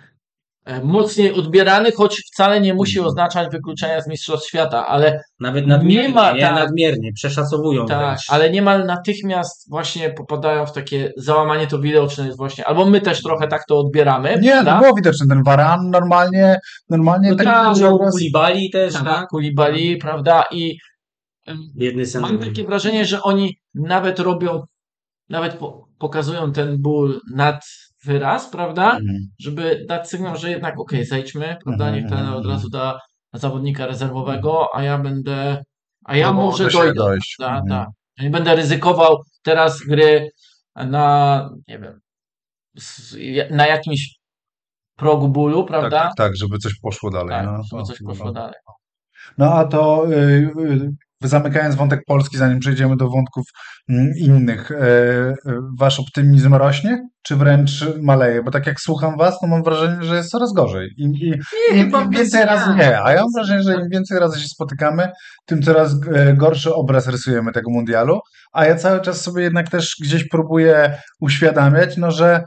mocniej odbierany, choć wcale nie musi Mhm. oznaczać wykluczenia z mistrzostw świata, ale Nawet nadmiernie, Nie ma, nie tak. nadmiernie, przeszacowują tak, wręcz. ale niemal natychmiast właśnie popadają w takie załamanie to widoczne jest właśnie, albo my też trochę tak to odbieramy. Nie, prawda? to było widoczne. Ten waran normalnie, normalnie No tak tak, że obraz- Kulibali też, tak, tak? Kulibali, prawda, i Jedny sam. Mam takie wrażenie, że oni nawet robią, nawet po, pokazują ten ból nad wyraz, prawda? Mhm. Żeby dać sygnał, że jednak okej, zejdźmy, prawda? Mhm, Niech trener mhm, od razu da zawodnika rezerwowego, a ja będę, a ja No, może dojdę. dojść. prawda? Mhm. Tak. Ja nie będę ryzykował teraz gry na, nie wiem, na jakimś progu bólu, prawda? Tak, tak, żeby coś poszło dalej. Tak, no, żeby to- coś poszło no. dalej. No a to y, y, zamykając wątek Polski, zanim przejdziemy do wątków mm, innych, e, e, wasz optymizm rośnie, czy wręcz maleje? Bo tak jak słucham was, to mam wrażenie, że jest coraz gorzej. I, i, im, chyba im bez więcej razy nie, a ja mam wrażenie, że im więcej razy się spotykamy, tym coraz e, gorszy obraz rysujemy tego mundialu, a ja cały czas sobie jednak też gdzieś próbuję uświadamiać, no że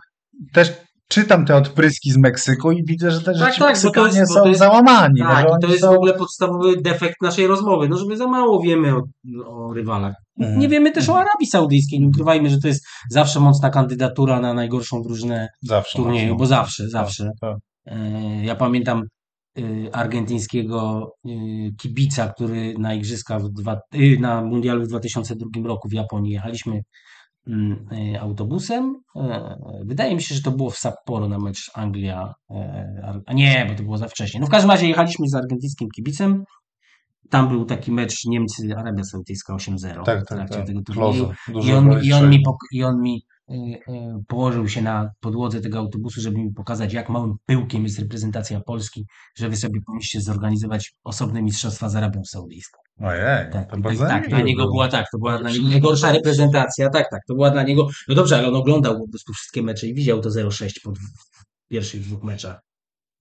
też czytam te odpryski z Meksyku i widzę, że te Tak, rzeczy tak, Meksykanie jest- są jest- załamani. Tak, to jest są... w ogóle podstawowy defekt naszej rozmowy, no że my za mało wiemy o, o rywalach. Mhm. Nie wiemy też o Arabii Saudyjskiej, nie ukrywajmy, że to jest zawsze mocna kandydatura na najgorszą drużynę Zawsze. turnieju, tak, bo zawsze, zawsze. tak. E, Ja pamiętam e, argentyńskiego e, kibica, który na igrzyska w dwa, na mundialu w 2002 roku w Japonii jechaliśmy mm, autobusem. E, Wydaje mi się, że to było w Sapporo na mecz Anglia. e, A nie, bo to było za wcześnie. No w każdym razie jechaliśmy z argentyńskim kibicem. Tam był taki mecz Niemcy-Arabia Saudyjska 8-0 Tak, w tak, trakcie tak. tego turnieju. Dużo I on, i on mi, i on mi położył się na podłodze tego autobusu, żeby mi pokazać, jak małym pyłkiem jest reprezentacja Polski, że wy sobie powinniście zorganizować osobne mistrzostwa z Arabią Saudyjską. Ojej, Tak, to i bardzo tak, tak dla niego było. była tak, to była dla niego najgorsza reprezentacja, tak, tak, to była dla niego, no dobrze, ale on oglądał po prostu wszystkie mecze i widział to 0-6 po dw- pierwszych dwóch meczach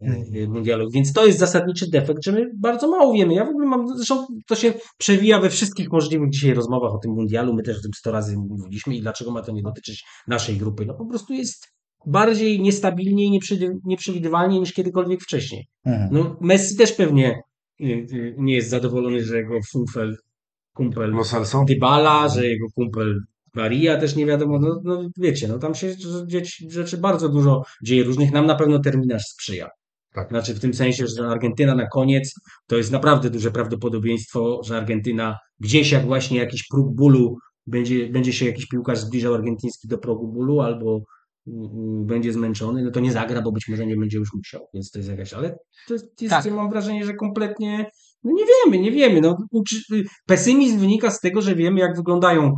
y, y, mundialu, więc to jest zasadniczy defekt, że my bardzo mało wiemy. Ja w ogóle mam, zresztą to się przewija we wszystkich możliwych dzisiaj rozmowach o tym mundialu, my też o tym 100 razy mówiliśmy i dlaczego ma to nie dotyczyć naszej grupy? No po prostu jest bardziej niestabilnie i nieprzewi- nieprzewidywalnie niż kiedykolwiek wcześniej. Mhm. No Messi też pewnie nie jest zadowolony, że jego kumpel Lo Celso? Dybala, że jego kumpel Maria też nie wiadomo, no, no wiecie, no tam się rzeczy, rzeczy bardzo dużo dzieje różnych, nam na pewno terminarz sprzyja. Tak. Znaczy w tym sensie, że Argentyna na koniec to jest naprawdę duże prawdopodobieństwo, że Argentyna gdzieś jak właśnie jakiś próg bólu będzie, będzie się jakiś piłkarz zbliżał argentyński do progu bólu albo będzie zmęczony, no to nie zagra, bo być może nie będzie już musiał, więc to jest jakaś, ale to jest, Tak. mam wrażenie, że kompletnie no nie wiemy, nie wiemy. No, pesymizm wynika z tego, że wiemy, jak wyglądają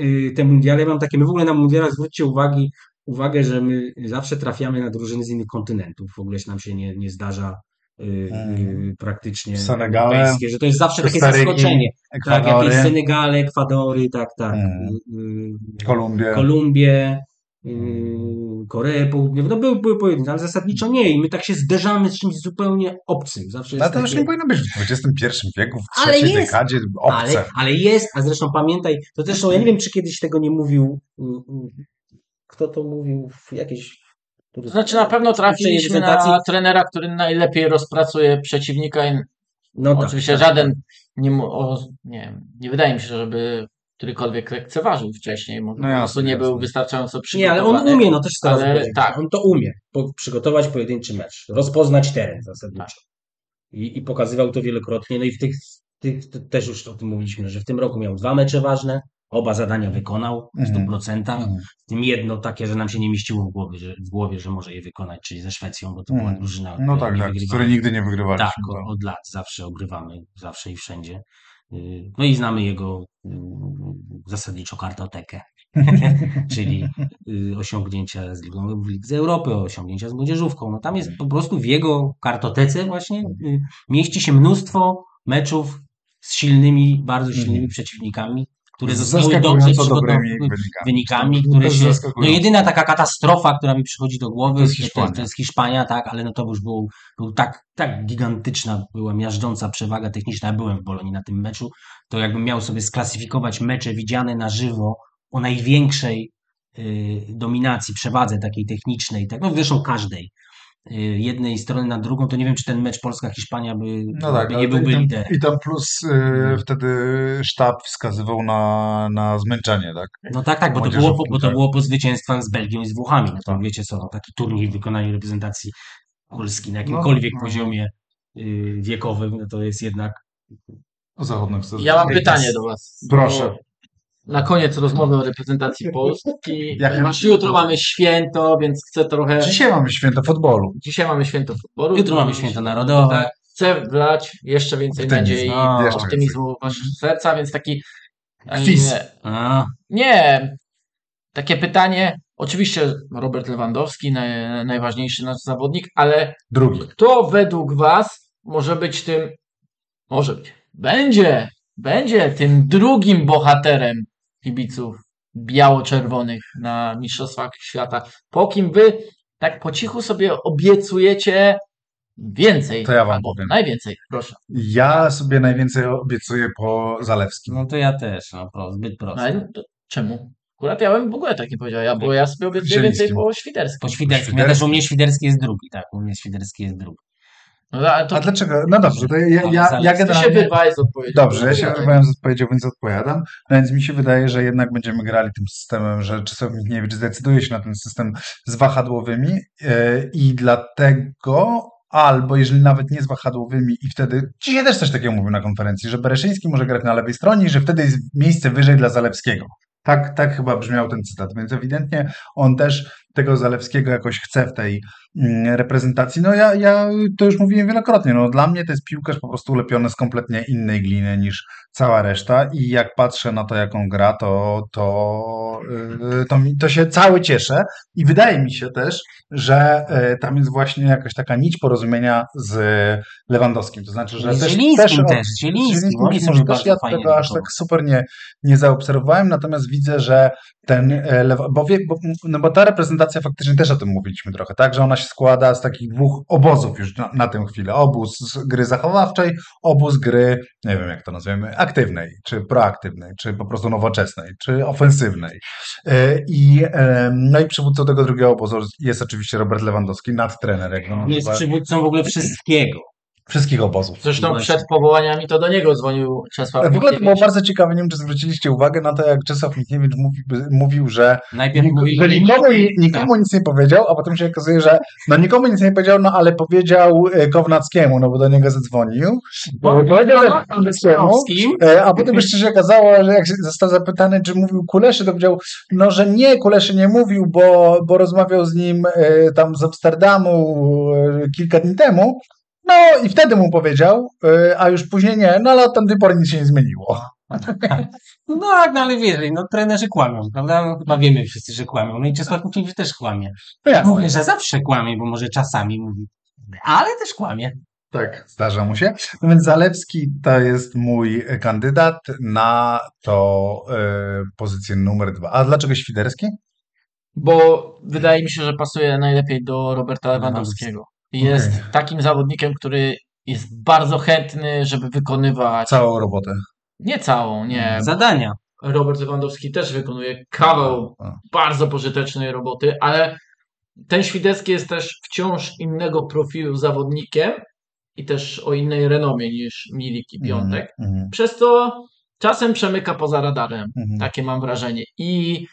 y, te mundiale. Mam takie, my w ogóle na mundialach zwróćcie uwagi, uwagę, że my zawsze trafiamy na drużyny z innych kontynentów. W ogóle się nam się nie, nie zdarza y, y, praktycznie Senegale, że to jest zawsze takie zaskoczenie. Tak, Ekwadory, jakieś Senegale, Ekwadory, tak, tak. Mm. Y, y, Kolumbię. Kolumbię, yy, Koreę Południową, no były, były pojedyncze, ale zasadniczo nie i my tak się zderzamy z czymś zupełnie obcym. Zawsze No jest to już takie- nie powinno być w XXI wieku, w Ale trzeciej jest. dekadzie obce. ale, ale jest, a zresztą pamiętaj, to zresztą ja nie wiem, czy kiedyś tego nie mówił, mm, mm, kto to mówił w jakiejś... To znaczy na pewno trafiliśmy na trenera, który najlepiej rozpracuje przeciwnika i no tak, oczywiście tak, żaden nie, o, nie, nie wydaje mi się, żeby którykolwiek lekceważył wcześniej, może No po prostu nie był jasne. wystarczająco Nie, przygotowany. ale on umie, no też Ale powiedzieć, tak. on to umie, po, przygotować pojedynczy mecz, rozpoznać teren zasadniczo. Tak. I, I pokazywał to wielokrotnie, no i w tych, tych to też już o tym mówiliśmy, że w tym roku miał dwa mecze ważne, oba zadania wykonał w Mhm. 100%, Mhm. w tym jedno takie, że nam się nie mieściło w głowie, że, w głowie, że może je wykonać, czyli ze Szwecją, bo to była Mhm. drużyna, No której tak, nie tak, której nigdy nie wygrywaliśmy. Tak, od lat zawsze ogrywamy, zawsze i wszędzie. No i znamy jego yy, zasadniczo kartotekę, czyli yy, osiągnięcia z Ligą w Lidze Europy, osiągnięcia z młodzieżówką. No tam jest po prostu w jego kartotece właśnie yy, mieści się mnóstwo meczów z silnymi, bardzo silnymi Mhm. przeciwnikami, które zostały dobrze dobrymi wynikami. które się. No jedyna taka katastrofa, która mi przychodzi do głowy, To jest to, Hiszpania. to jest Hiszpania, tak, ale no to już był, był tak, tak gigantyczna, była miażdżąca przewaga techniczna. Ja byłem w Bolonii na tym meczu. To jakbym miał sobie sklasyfikować mecze widziane na żywo o największej y, dominacji, przewadze takiej technicznej, tak, no zresztą każdej. Y, Jednej strony na drugą, to nie wiem, czy ten mecz Polska-Hiszpania by, No tak, by nie byłby liderem. i tam plus y, wtedy sztab wskazywał na, na zmęczenie, tak? No tak, tak, bo to, było, po- bo to było po zwycięstwach z Belgią i z Włochami. No to Tak. wiecie co, no, taki turniej w wykonaniu reprezentacji Polski na jakimkolwiek no. poziomie y, wiekowym, no to jest jednak Zachodnych chcesz Ja mam pytanie do Was. Proszę. Na koniec rozmowy o reprezentacji Polski. Jak- Ponieważ jutro mamy święto, więc chcę trochę. Dzisiaj mamy święto futbolu. Dzisiaj mamy święto futbolu. jutro mamy święto narodowe. Tak, chcę wlać jeszcze więcej Optymizm. nadziei No, optymizmu w wasze serca, więc taki. Quiz. Nie, nie. Takie pytanie. Oczywiście Robert Lewandowski, naj, najważniejszy nasz zawodnik, ale Drugi. kto według Was może być tym, może być, będzie będzie tym drugim bohaterem kibiców biało-czerwonych na Mistrzostwach Świata. Po kim wy tak po cichu sobie obiecujecie więcej. To ja wam powiem. Najwięcej, proszę. Ja sobie najwięcej obiecuję po Zalewskim. No to ja też, no pro, zbyt prosto. Ale to czemu? Akurat ja bym w ogóle tak nie powiedział, ja, bo ja sobie obiecuję więcej po Świderskim. Po Świderskim. Ja też u mnie Świderski jest drugi, tak. U mnie Świderski jest drugi. No, to A dlaczego? No dobrze, to ja, ja, ja, Ty ty się generalnie... wyrwałeś z odpowiedzi. Dobrze, ja się wyrwałem z odpowiedzią, więc odpowiadam. No Więc mi się wydaje, że jednak będziemy grali tym systemem, że Czesław Michniewicz zdecyduje się na ten system z wahadłowymi e, i dlatego, albo jeżeli nawet nie z wahadłowymi i wtedy, dzisiaj też coś takiego mówił na konferencji, że Bereszyński może grać na lewej stronie i że wtedy jest miejsce wyżej dla Zalewskiego. Tak, tak chyba brzmiał ten cytat, więc ewidentnie on też tego Zalewskiego jakoś chce w tej mm, reprezentacji. No ja, ja to już mówiłem wielokrotnie, no dla mnie to jest piłkarz po prostu ulepiony z kompletnie innej gliny niż cała reszta i jak patrzę na to, jak on gra, to, to, yy, to, mi, to się cały cieszę i wydaje mi się też, że yy, tam jest właśnie jakaś taka nić porozumienia z Lewandowskim, to znaczy, że Z też, Zielińskim też, z Zielińskim, sobie może też ja tego aż tak super nie, nie zaobserwowałem, natomiast widzę, że ten e, bo, wie, bo, no bo ta reprezentacja faktycznie też o tym mówiliśmy trochę, tak, że ona się składa z takich dwóch obozów już na, na tę chwilę. Obóz z gry zachowawczej, obóz gry, nie wiem jak to nazwiemy, aktywnej, czy proaktywnej, czy po prostu nowoczesnej, czy ofensywnej. E, I, e, no i przywódcą tego drugiego obozu jest oczywiście Robert Lewandowski, nadtrener, jak go Jest nazywa, przywódcą w ogóle wszystkiego. Wszystkich obozów. Zresztą przed powołaniami to do niego dzwonił Czesław W ogóle to było bardzo ciekawe, nie wiem, czy zwróciliście uwagę na to, jak Czesław Michniewicz mówił, mówił że, Najpierw mówi, że nikomu, nikomu nic nie powiedział, a potem się okazuje, że no nikomu nic nie powiedział, no ale powiedział e, Kownackiemu, no bo do niego zadzwonił. Bo powiedział Kownackiemu, a potem jeszcze się okazało, że jak został zapytany, czy mówił Kuleszy, to powiedział, no że nie, Kuleszy nie mówił, bo, bo rozmawiał z nim e, tam z Amsterdamu e, kilka dni temu, no i wtedy mu powiedział, e, a już później nie, no ale od tamtej pory nic się nie zmieniło. No tak, no ale wiesz, no trenerzy kłamią, prawda? No, chyba wiemy wszyscy, że kłamią. No i Czesław Michniewicz też kłamie. No. Mówię, że zawsze kłamie, bo może czasami mówi. Ale też kłamie. Tak, zdarza mu się. No więc Zalewski to jest mój kandydat na to e, pozycję numer dwa. A dlaczego Świderski? Bo wydaje mi się, że pasuje najlepiej do Roberta Lewandowskiego. Jest Okej. takim zawodnikiem, który jest bardzo chętny, żeby wykonywać Całą robotę. nie całą, nie. Zadania. Robert Lewandowski też wykonuje kawał A. bardzo pożytecznej roboty, ale ten Świderski jest też wciąż innego profilu zawodnikiem i też o innej renomie niż Milik i Piątek. Mhm, mhm, Przez to czasem przemyka poza radarem. mhm. Takie mam wrażenie. I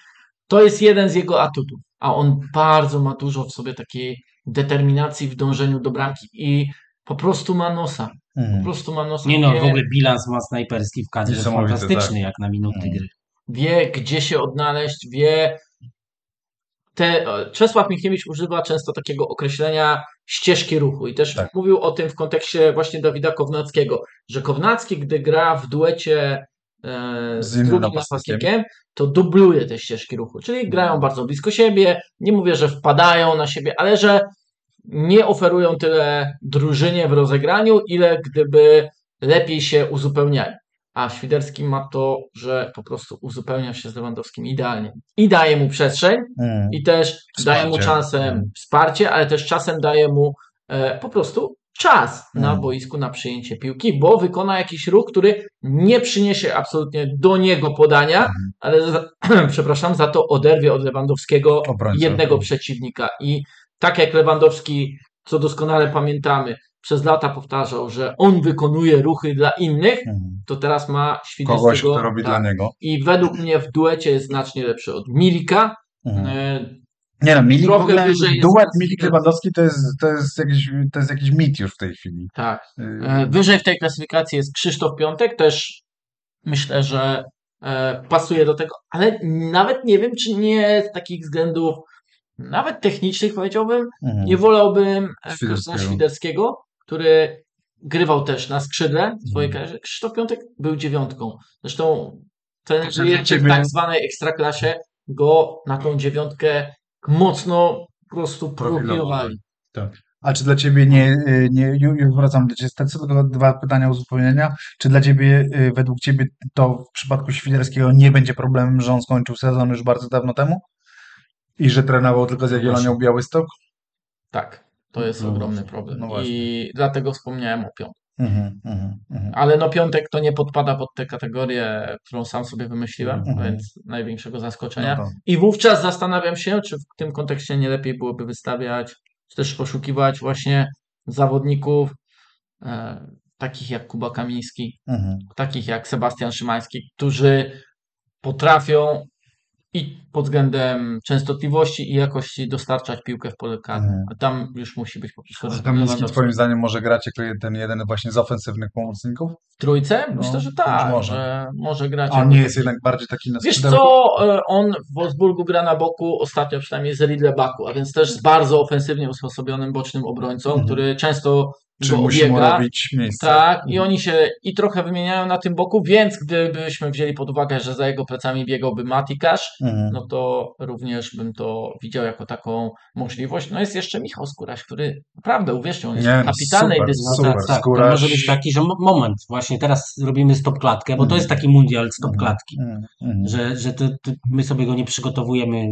to jest jeden z jego atutów. A on bardzo ma dużo w sobie takiej determinacji w dążeniu do bramki i po prostu ma nosa. Po Mhm. prostu ma nosa. Nie no, wie, w ogóle bilans ma snajperski w kadrze fantastyczny tak. jak na minuty Mhm. gry. wie, gdzie się odnaleźć, wie. Te, Czesław Michniewicz używa często takiego określenia ścieżki ruchu i też Tak. mówił o tym w kontekście właśnie Dawida Kownackiego, że Kownacki, gdy gra w duecie e, Z z, innym drugim napastnikiem. to dubluje te ścieżki ruchu, czyli grają bardzo blisko siebie, nie mówię, że wpadają na siebie, ale że nie oferują tyle drużynie w rozegraniu, ile gdyby lepiej się uzupełniają. A Świderski ma to, że po prostu uzupełnia się z Lewandowskim idealnie. I daje mu przestrzeń, Mhm. i też daje mu Wsparcie. czasem Mhm. wsparcie, ale też czasem daje mu e, po prostu czas na Mhm. boisku na przyjęcie piłki, bo wykona jakiś ruch, który nie przyniesie absolutnie do niego podania, Mhm. ale za, przepraszam, za to oderwie od Lewandowskiego Obrońcę. jednego przeciwnika. I tak jak Lewandowski, co doskonale pamiętamy, przez lata powtarzał, że on wykonuje ruchy dla innych, Mhm. to teraz ma Kogoś, Świderskiego. kto robi tak. dla niego. I według mnie w duecie jest znacznie lepszy od Milika. Mhm. Nie no, Milik w trochę ogóle, wyżej jest- duet Milik-Lewandowski to jest, to, jest jakiś, to jest jakiś mit już w tej chwili. tak. Y, E, Wyżej w tej klasyfikacji jest Krzysztof Piątek, też myślę, że e, pasuje do tego, ale nawet nie wiem, czy nie z takich względów nawet technicznych powiedziałbym, mhm. nie wolałbym e, Świderskiego. Który grywał też na skrzydle w swojej Mhm. karierze. Krzysztof Piątek był dziewiątką. Zresztą trenerzy w tak zwanej ekstraklasie go na tą dziewiątkę mocno po prostu Profilowali. Tak. A czy dla ciebie nie, y, nie ju- już wracam do ciebie, tak tylko dwa pytania uzupełnienia. Czy dla ciebie, y, według ciebie to w przypadku Świderskiego nie będzie problemem, że on skończył sezon już bardzo dawno temu? I że trenował tylko z Jagiellonią Białystok? Tak, to jest No ogromny problem. no. I dlatego wspomniałem o piątku. Mhm, mhm, mhm. Ale no piątek to nie podpada pod tę kategorię, którą sam sobie wymyśliłem, więc największego zaskoczenia. No I wówczas zastanawiam się, czy w tym kontekście nie lepiej byłoby wystawiać, czy też poszukiwać właśnie zawodników e, takich jak Kuba Kamiński, takich jak Sebastian Szymański, którzy potrafią i pod względem częstotliwości i jakości dostarczać piłkę w pole karne. Mhm. A tam już musi być po prostu Kamiński twoim zdaniem może grać jako ten jeden właśnie z ofensywnych pomocników? w trójce? No, Myślę, że tak, może. że może grać. A on nie jest jednak bardziej taki na Wiesz co, e, on w Wolfsburgu gra na boku, ostatnio przynajmniej z Riedlebaku, a więc też z bardzo ofensywnie usposobionym bocznym obrońcą, Mhm. który często Czy go musi mu obiega. robić miejsce? Tak, i Mhm. oni się i trochę wymieniają na tym boku, więc gdybyśmy wzięli pod uwagę, że za jego plecami biegałby Matikasz, Mhm. no to również bym to widział jako taką możliwość. No jest jeszcze Michał Skóraś, który naprawdę, uwierzcie, on jest Nie, w no kapitalnej super, dyspozycji. super. tak, tak. To Skóraś- może być taki, że mo- moment, właśnie teraz robimy stop klatkę, bo to Mhm. jest taki mundial stop Mhm. klatki, Mhm. Mhm. że, że to, to my sobie go nie przygotowujemy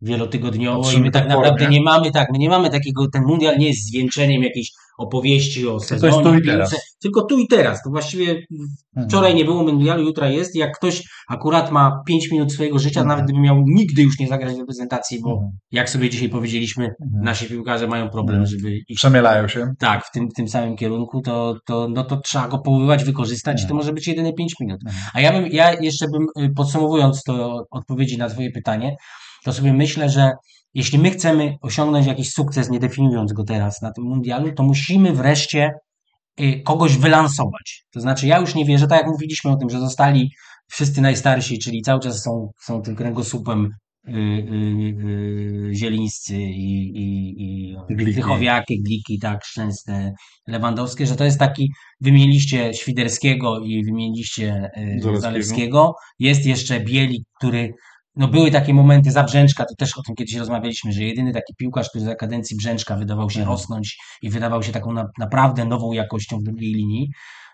wielotygodniowo i my tak naprawdę nie mamy tak, my nie mamy takiego, ten mundial nie jest zwieńczeniem jakiejś opowieści o jest sezonie, tu i teraz. tylko tu i teraz. To właściwie Mhm. wczoraj nie było mundialu, jutra jest. Jak ktoś akurat ma 5 minut swojego życia, Mhm. nawet gdyby miał nigdy już nie zagrać w reprezentacji, bo Mhm. jak sobie dzisiaj powiedzieliśmy, nasi piłkarze mają problem, żeby iść Przemielają się. tak, w tym, tym samym kierunku, to, to, no to trzeba go połowywać, wykorzystać i to może być jedyne 5 minut. A ja bym, ja jeszcze bym, y, podsumowując to odpowiedzi na twoje pytanie, to sobie myślę, że jeśli my chcemy osiągnąć jakiś sukces, nie definiując go teraz na tym mundialu, to musimy wreszcie y, kogoś wylansować. To znaczy, ja już nie wierzę, tak jak mówiliśmy o tym, że zostali wszyscy najstarsi, czyli cały czas są, są tym kręgosłupem y, y, y, Zielińscy i, i, i Gliki. Krychowiaky, Gliki, tak, Szczęsne, Lewandowskie, że to jest taki, wymieniliście Świderskiego i wymieniliście. Zalewskiego. Jest jeszcze Bielik, który no były takie momenty za Brzęczka, to też o tym kiedyś rozmawialiśmy, że jedyny taki piłkarz, który za kadencji Brzęczka wydawał się Mhm. rosnąć i wydawał się taką na, naprawdę nową jakością w drugiej linii.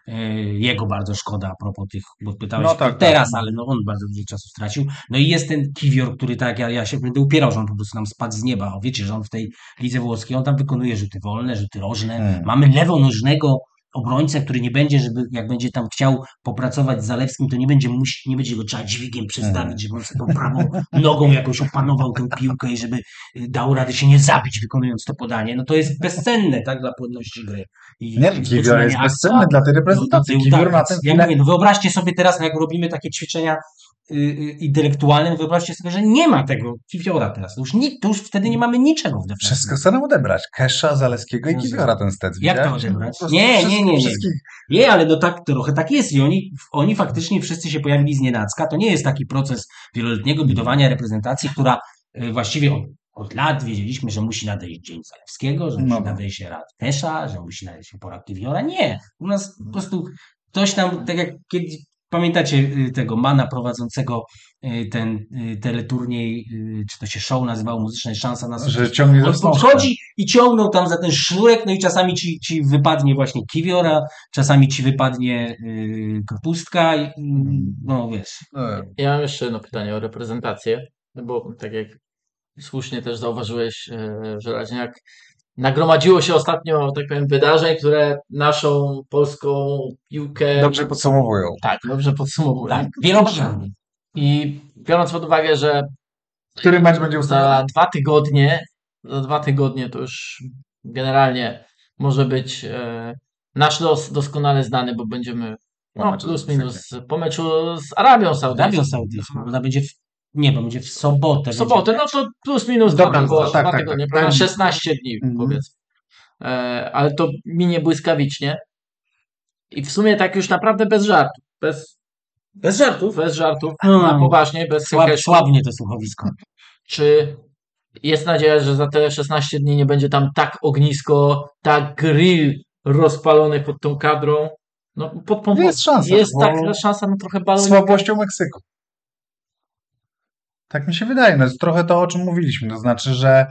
Yy, Jego bardzo szkoda a propos tych, bo pytałeś No tak, teraz, tak. ale no on bardzo dużo czasu stracił. No i jest ten Kiwior, który tak, ja, ja się będę upierał, że on po prostu nam spadł z nieba. O, wiecie, że on w tej lidze włoskiej, on tam wykonuje rzuty wolne, rzuty rożne. Hmm. Mamy lewonożnego obrońcę, który nie będzie, żeby jak będzie tam chciał popracować z Zalewskim, to nie będzie musi, nie będzie go trzeba dźwigiem przestawić, żeby on sobie tą prawą nogą jakoś opanował tę piłkę i żeby y, dał radę się nie zabić wykonując to podanie. No to jest bezcenne, tak, dla płodności gry. I Nie, jest akcji. bezcenny dla tej No, reprezentacji. tak, ja mówię, no wyobraźcie sobie teraz, jak robimy takie ćwiczenia y, y, intelektualne, no wyobraźcie sobie, że nie ma tego Kiwiora teraz. Już, nikt, to już wtedy nie mamy niczego w defensywie. Wszystko chcę nam odebrać. Kesza, Zaleskiego i. Kiwiora ten stec. Jak to odebrać? Nie, nie, nie, nie. Nie, ale no tak, trochę tak jest i oni, oni faktycznie wszyscy się pojawili z nienacka. To nie jest taki proces wieloletniego budowania reprezentacji, która y, właściwie od, od lat wiedzieliśmy, że musi nadejść dzień Zalewskiego, że musi No. nadejść się Rad Tesza, że musi nadejść się pora Kiwiora. Nie, u nas po prostu ktoś tam, tak jak kiedyś, pamiętacie y, tego Mana prowadzącego y, ten y, teleturniej, czy to się show nazywało, Muzyczna Szansa na Że sukces. ciągnie za podchodzi i ciągnął tam za ten sznurek, no i czasami ci, ci wypadnie właśnie kiwiora, czasami ci wypadnie kapustka, i, Mhm. no wiesz. E, Ja mam jeszcze jedno pytanie o reprezentację, no bo tak jak słusznie też zauważyłeś, że Raźniak nagromadziło się ostatnio, tak powiem, wydarzeń, które naszą polską piłkę Dobrze podsumowują. tak, dobrze podsumowują. Tak, wielokrotnie. I biorąc pod uwagę, że Który mecz będzie ustawiony? za dwa tygodnie, za dwa tygodnie to już generalnie może być e, nasz los doskonale znany, bo będziemy no, plus minus po meczu z Arabią Saudyjską. Arabią Saudyjską, ona będzie w, nie, bo będzie w sobotę. W sobotę, no to plus minus Dobra, dwa, no, dwa, tak, tak, tygodnie, tak. Mhm. 16 dni Mhm. powiedzmy. E, ale to minie błyskawicznie. I w sumie tak już naprawdę bez żartów. Bez, Bez żartów. bez żartów, Hmm. na poważnie, bez Słab, słabnie to słuchowisko. Czy jest nadzieja, że za te 16 dni nie będzie tam tak ognisko, tak grill rozpalony pod tą kadrą? No, pod pompą. Jest szansa, Jest bo- taka szansa na trochę balonika. Słabością Meksyku. Tak mi się wydaje. No jest trochę to, o czym mówiliśmy. To znaczy, że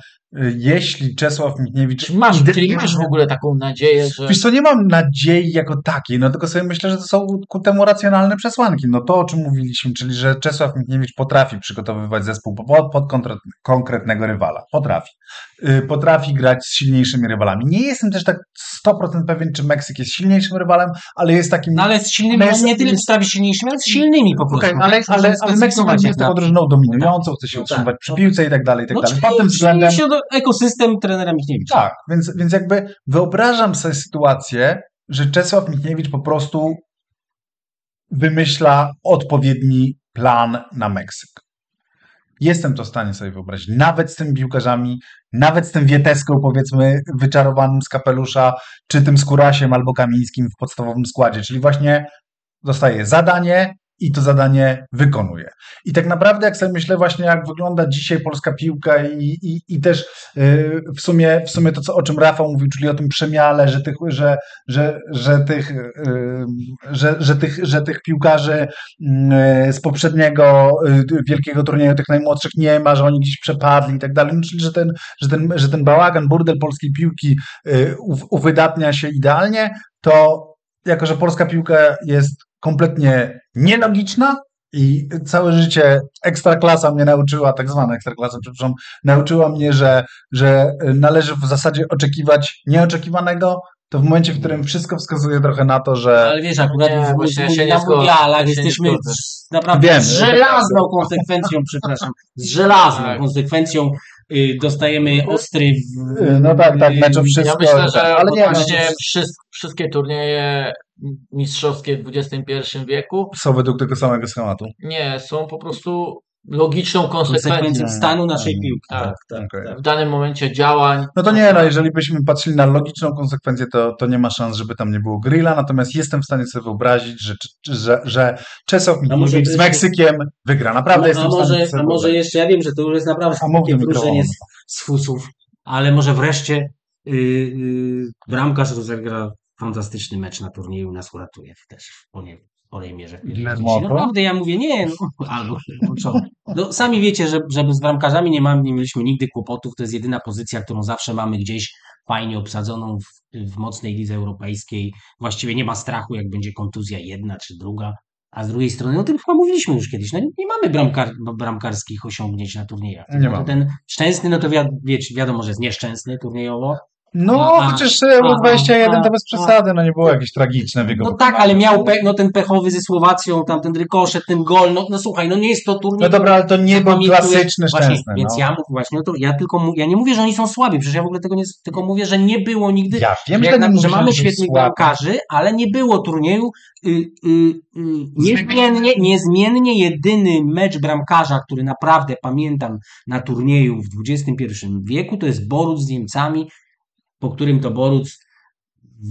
jeśli Czesław Michniewicz... Czy masz, ide- czyli masz w ogóle taką nadzieję, że Wiesz co, nie mam nadziei jako takiej, no tylko sobie myślę, że to są ku temu racjonalne przesłanki. No to, o czym mówiliśmy, czyli że Czesław Michniewicz potrafi przygotowywać zespół pod, pod konkret, konkretnego rywala. Potrafi. Y, Potrafi grać z silniejszymi rywalami. Nie jestem też tak 100% pewien, czy Meksyk jest silniejszym rywalem, ale jest takim... No ale z silnymi, jest- nie tyle potrafi silniejszymi, ale z silnymi po prostu. Okej, ale, ale, ale Meksyk jest taką drużyną dominującą, chce się No tak, utrzymywać przy no. piłce i tak dalej, i tak No, dalej. czyli, Pod tym względem... ekosystem trenera Michniewicza. Tak, więc, więc jakby wyobrażam sobie sytuację, że Czesław Michniewicz po prostu wymyśla odpowiedni plan na Meksyk. Jestem to w stanie sobie wyobrazić. Nawet z tymi piłkarzami, nawet z tym Wieteską, powiedzmy, wyczarowanym z kapelusza, czy tym Skórasiem albo Kamińskim w podstawowym składzie. Czyli właśnie dostaje zadanie i to zadanie wykonuje. I tak naprawdę, jak sobie myślę właśnie, jak wygląda dzisiaj polska piłka i, i, i też yy, w, sumie, w sumie to, co, o czym Rafał mówił, czyli o tym przemiale, że tych, że, że, że tych, yy, że, że tych, że tych piłkarzy yy, z poprzedniego wielkiego turnieju, tych najmłodszych nie ma, że oni gdzieś przepadli i tak dalej, no, czyli że ten, że, ten, że ten bałagan, burdel polskiej piłki uw- uwydatnia się idealnie, to jako, że polska piłka jest kompletnie nielogiczna i całe życie ekstraklasa mnie nauczyła, tak zwana ekstraklasa, przepraszam, nauczyła mnie, że, że należy w zasadzie oczekiwać nieoczekiwanego, to w momencie, w którym wszystko wskazuje trochę na to, że Ale wiesz, akurat Nie, w, ja się na mundialach Ja się nie jesteśmy z, naprawdę Wiem. z żelazną konsekwencją, przepraszam, z żelazną Tak. konsekwencją y, dostajemy ostry w, Y, no tak, tak, y, meczów Ja wszystko, myślę, że ale nie, właśnie no, wszys- wszystkie turnieje mistrzowskie w XXI wieku są według tego samego schematu. nie są po prostu logiczną konsekwencją stanu naszej Mm. piłki. Tak, Tak, tak, okej. tak. w danym momencie działań. No to nie, no jeżeli byśmy patrzyli na logiczną konsekwencję, to, to nie ma szans, żeby tam nie było grilla, natomiast jestem w stanie sobie wyobrazić, że, że, że Czesław może Michniewicz z Meksykiem wygra. Naprawdę a, jestem w stanie może, sobie a może wyobrazić. jeszcze, ja wiem, że to już jest naprawdę takie wróżenie z, z fusów, ale może wreszcie yy, yy, bramkarz rozegra fantastyczny mecz na turnieju nas uratuje też w w polej mierze. złoto? Naprawdę ja mówię, nie, no, albo no co. No, sami wiecie, że żeby z bramkarzami nie, mamy, nie mieliśmy nigdy kłopotów, to jest jedyna pozycja, którą zawsze mamy gdzieś fajnie obsadzoną w, w mocnej lidze europejskiej. Właściwie nie ma strachu, jak będzie kontuzja jedna czy druga. A z drugiej strony, no tym chyba mówiliśmy już kiedyś, no nie, mamy bramkar, bramkarskich osiągnięć na turniejach. Nie no, ten szczęsny, no to wi wiecie, wiadomo, że jest nieszczęsny turniejowo. No, A- chociaż a- Euro a- 21 to bez przesady, no nie było jakieś tragiczne w jego No tak, ale miał pe, no ten pechowy ze Słowacją, tam ten rykoszet, ten gol, no, no słuchaj, no nie jest to turniej. No dobra, ale to nie był klasyczny szczęsny. Więc no. ja mówię właśnie, no to ja tylko mu- ja nie mówię, że oni są słabi, przecież ja w ogóle tego nie, tylko mówię, że nie było nigdy Ja wiem, że, że, nie że mówię, mamy świetnych bramkarzy, ale nie było turnieju. Y, y, y, niezmiennie, niezmiennie jedyny mecz bramkarza, który naprawdę pamiętam na turnieju w XXI wieku, to jest Boruc z Niemcami, po którym to Boruc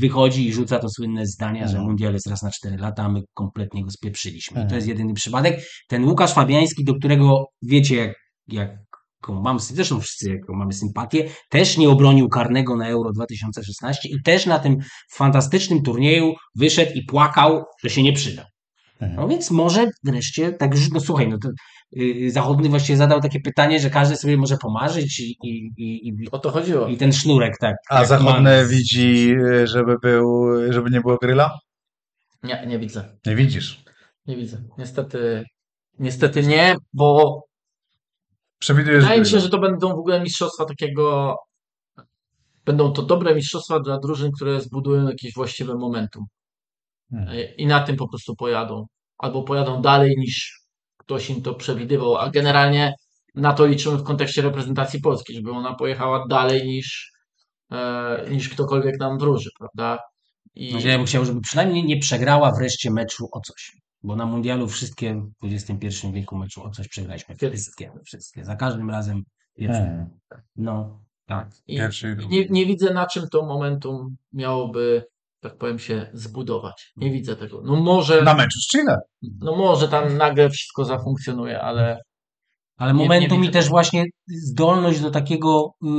wychodzi i rzuca to słynne zdania, że Mhm. mundial jest raz na 4 lata, a my kompletnie go spieprzyliśmy. I to Mhm. jest jedyny przypadek. Ten Łukasz Fabiański, do którego wiecie, jak, jak jaką mam, zresztą wszyscy jaką mamy sympatię, też nie obronił karnego na Euro 2016 i też na tym fantastycznym turnieju wyszedł i płakał, że się nie przyda. Mhm. No więc może wreszcie, tak, no słuchaj, no to Zachodny właściwie zadał takie pytanie, że każdy sobie może pomarzyć i, i, i, i, O to chodziło. i ten sznurek, tak. A jak zachodny ma- widzi, y, żeby był, żeby nie było gryla? Nie, nie widzę. Nie widzisz. Nie widzę. Niestety, niestety nie, bo Przewidujesz wydaje mi się, że to będą w ogóle mistrzostwa takiego. Będą to dobre mistrzostwa dla drużyn, które zbudują jakieś właściwe momentum. Mhm. I na tym po prostu pojadą. Albo pojadą dalej niż ktoś im to przewidywał. A generalnie na to liczymy w kontekście reprezentacji Polski, żeby ona pojechała dalej niż, e, niż ktokolwiek nam wróży, prawda? I Znaczy, ja bym chciał, żeby przynajmniej nie przegrała wreszcie meczu o coś. Bo na mundialu wszystkie w XXI wieku meczu o coś przegraliśmy. Wszystkie, wszystkie. Za każdym razem pierwsze. Mhm. No, tak. I Pierwszy nie, nie widzę, na czym to momentum miałoby, tak powiem, się zbudować. Nie widzę tego. No może, Na meczu z Chile. no może tam nagle wszystko zafunkcjonuje, ale Ale Nie- nie momentum widzę i też właśnie zdolność do takiego y, y,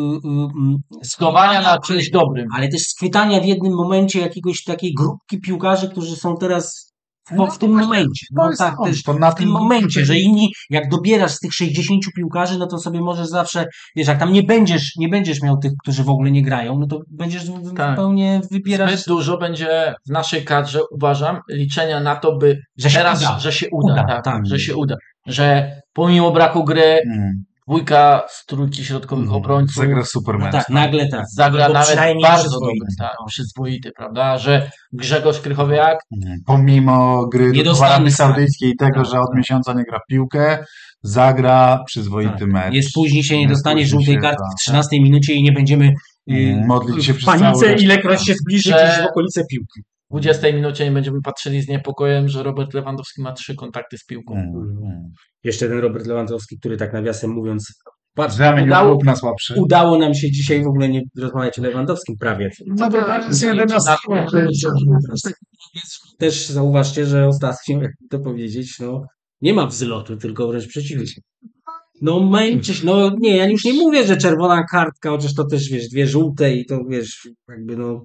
y, schowania na czymś dobrym. ale też schwytania w jednym momencie jakiegoś takiej grupki piłkarzy, którzy są teraz w, w tym momencie. No, tak, on, też w tym momencie, że inni, jak dobierasz z tych 60 piłkarzy, no to sobie możesz zawsze, wiesz, jak tam nie będziesz, nie będziesz miał tych, którzy w ogóle nie grają, no to będziesz Tak. zupełnie wybierasz, Zbyt dużo będzie w naszej kadrze, uważam, liczenia na to, by że się teraz, uda. że się uda, Uda, tak, tak. że się uda. Że pomimo braku gry, Mm. Dwójka z trójki środkowych Mm. obrońców Zagra super No mecz. tak, nagle tak. zagra Albo nawet bardzo przyzwoity. dobry, tak, No. przyzwoity, prawda? Że Grzegorz Krychowiak Mm. Pomimo gry Nie w Arabii. Saudyjskiej i tego, Tak, że od tak. miesiąca nie gra w piłkę, zagra przyzwoity Tak. mecz. Nie spóźni się, nie Nie dostanie żółtej kartki tak. w 13 minucie i nie będziemy Mm, modlić się w przez panice, ilekroć się zbliży Że- gdzieś w okolice piłki. W 20 minucie nie będziemy patrzyli z niepokojem, że Robert Lewandowski ma trzy kontakty z piłką. Mm, mm. Jeszcze ten Robert Lewandowski, który tak nawiasem mówiąc, patrz, udało, na słabszy. udało nam się dzisiaj w ogóle nie rozmawiać o Lewandowskim prawie. No to tak jest jeden z- Też zauważcie, że ostatnio, jak to powiedzieć, no nie ma wzlotu, tylko wręcz przeciwnie. No męczysz, no nie, ja już nie mówię, że czerwona kartka, chociaż to też, wiesz, dwie żółte i to, wiesz, jakby no,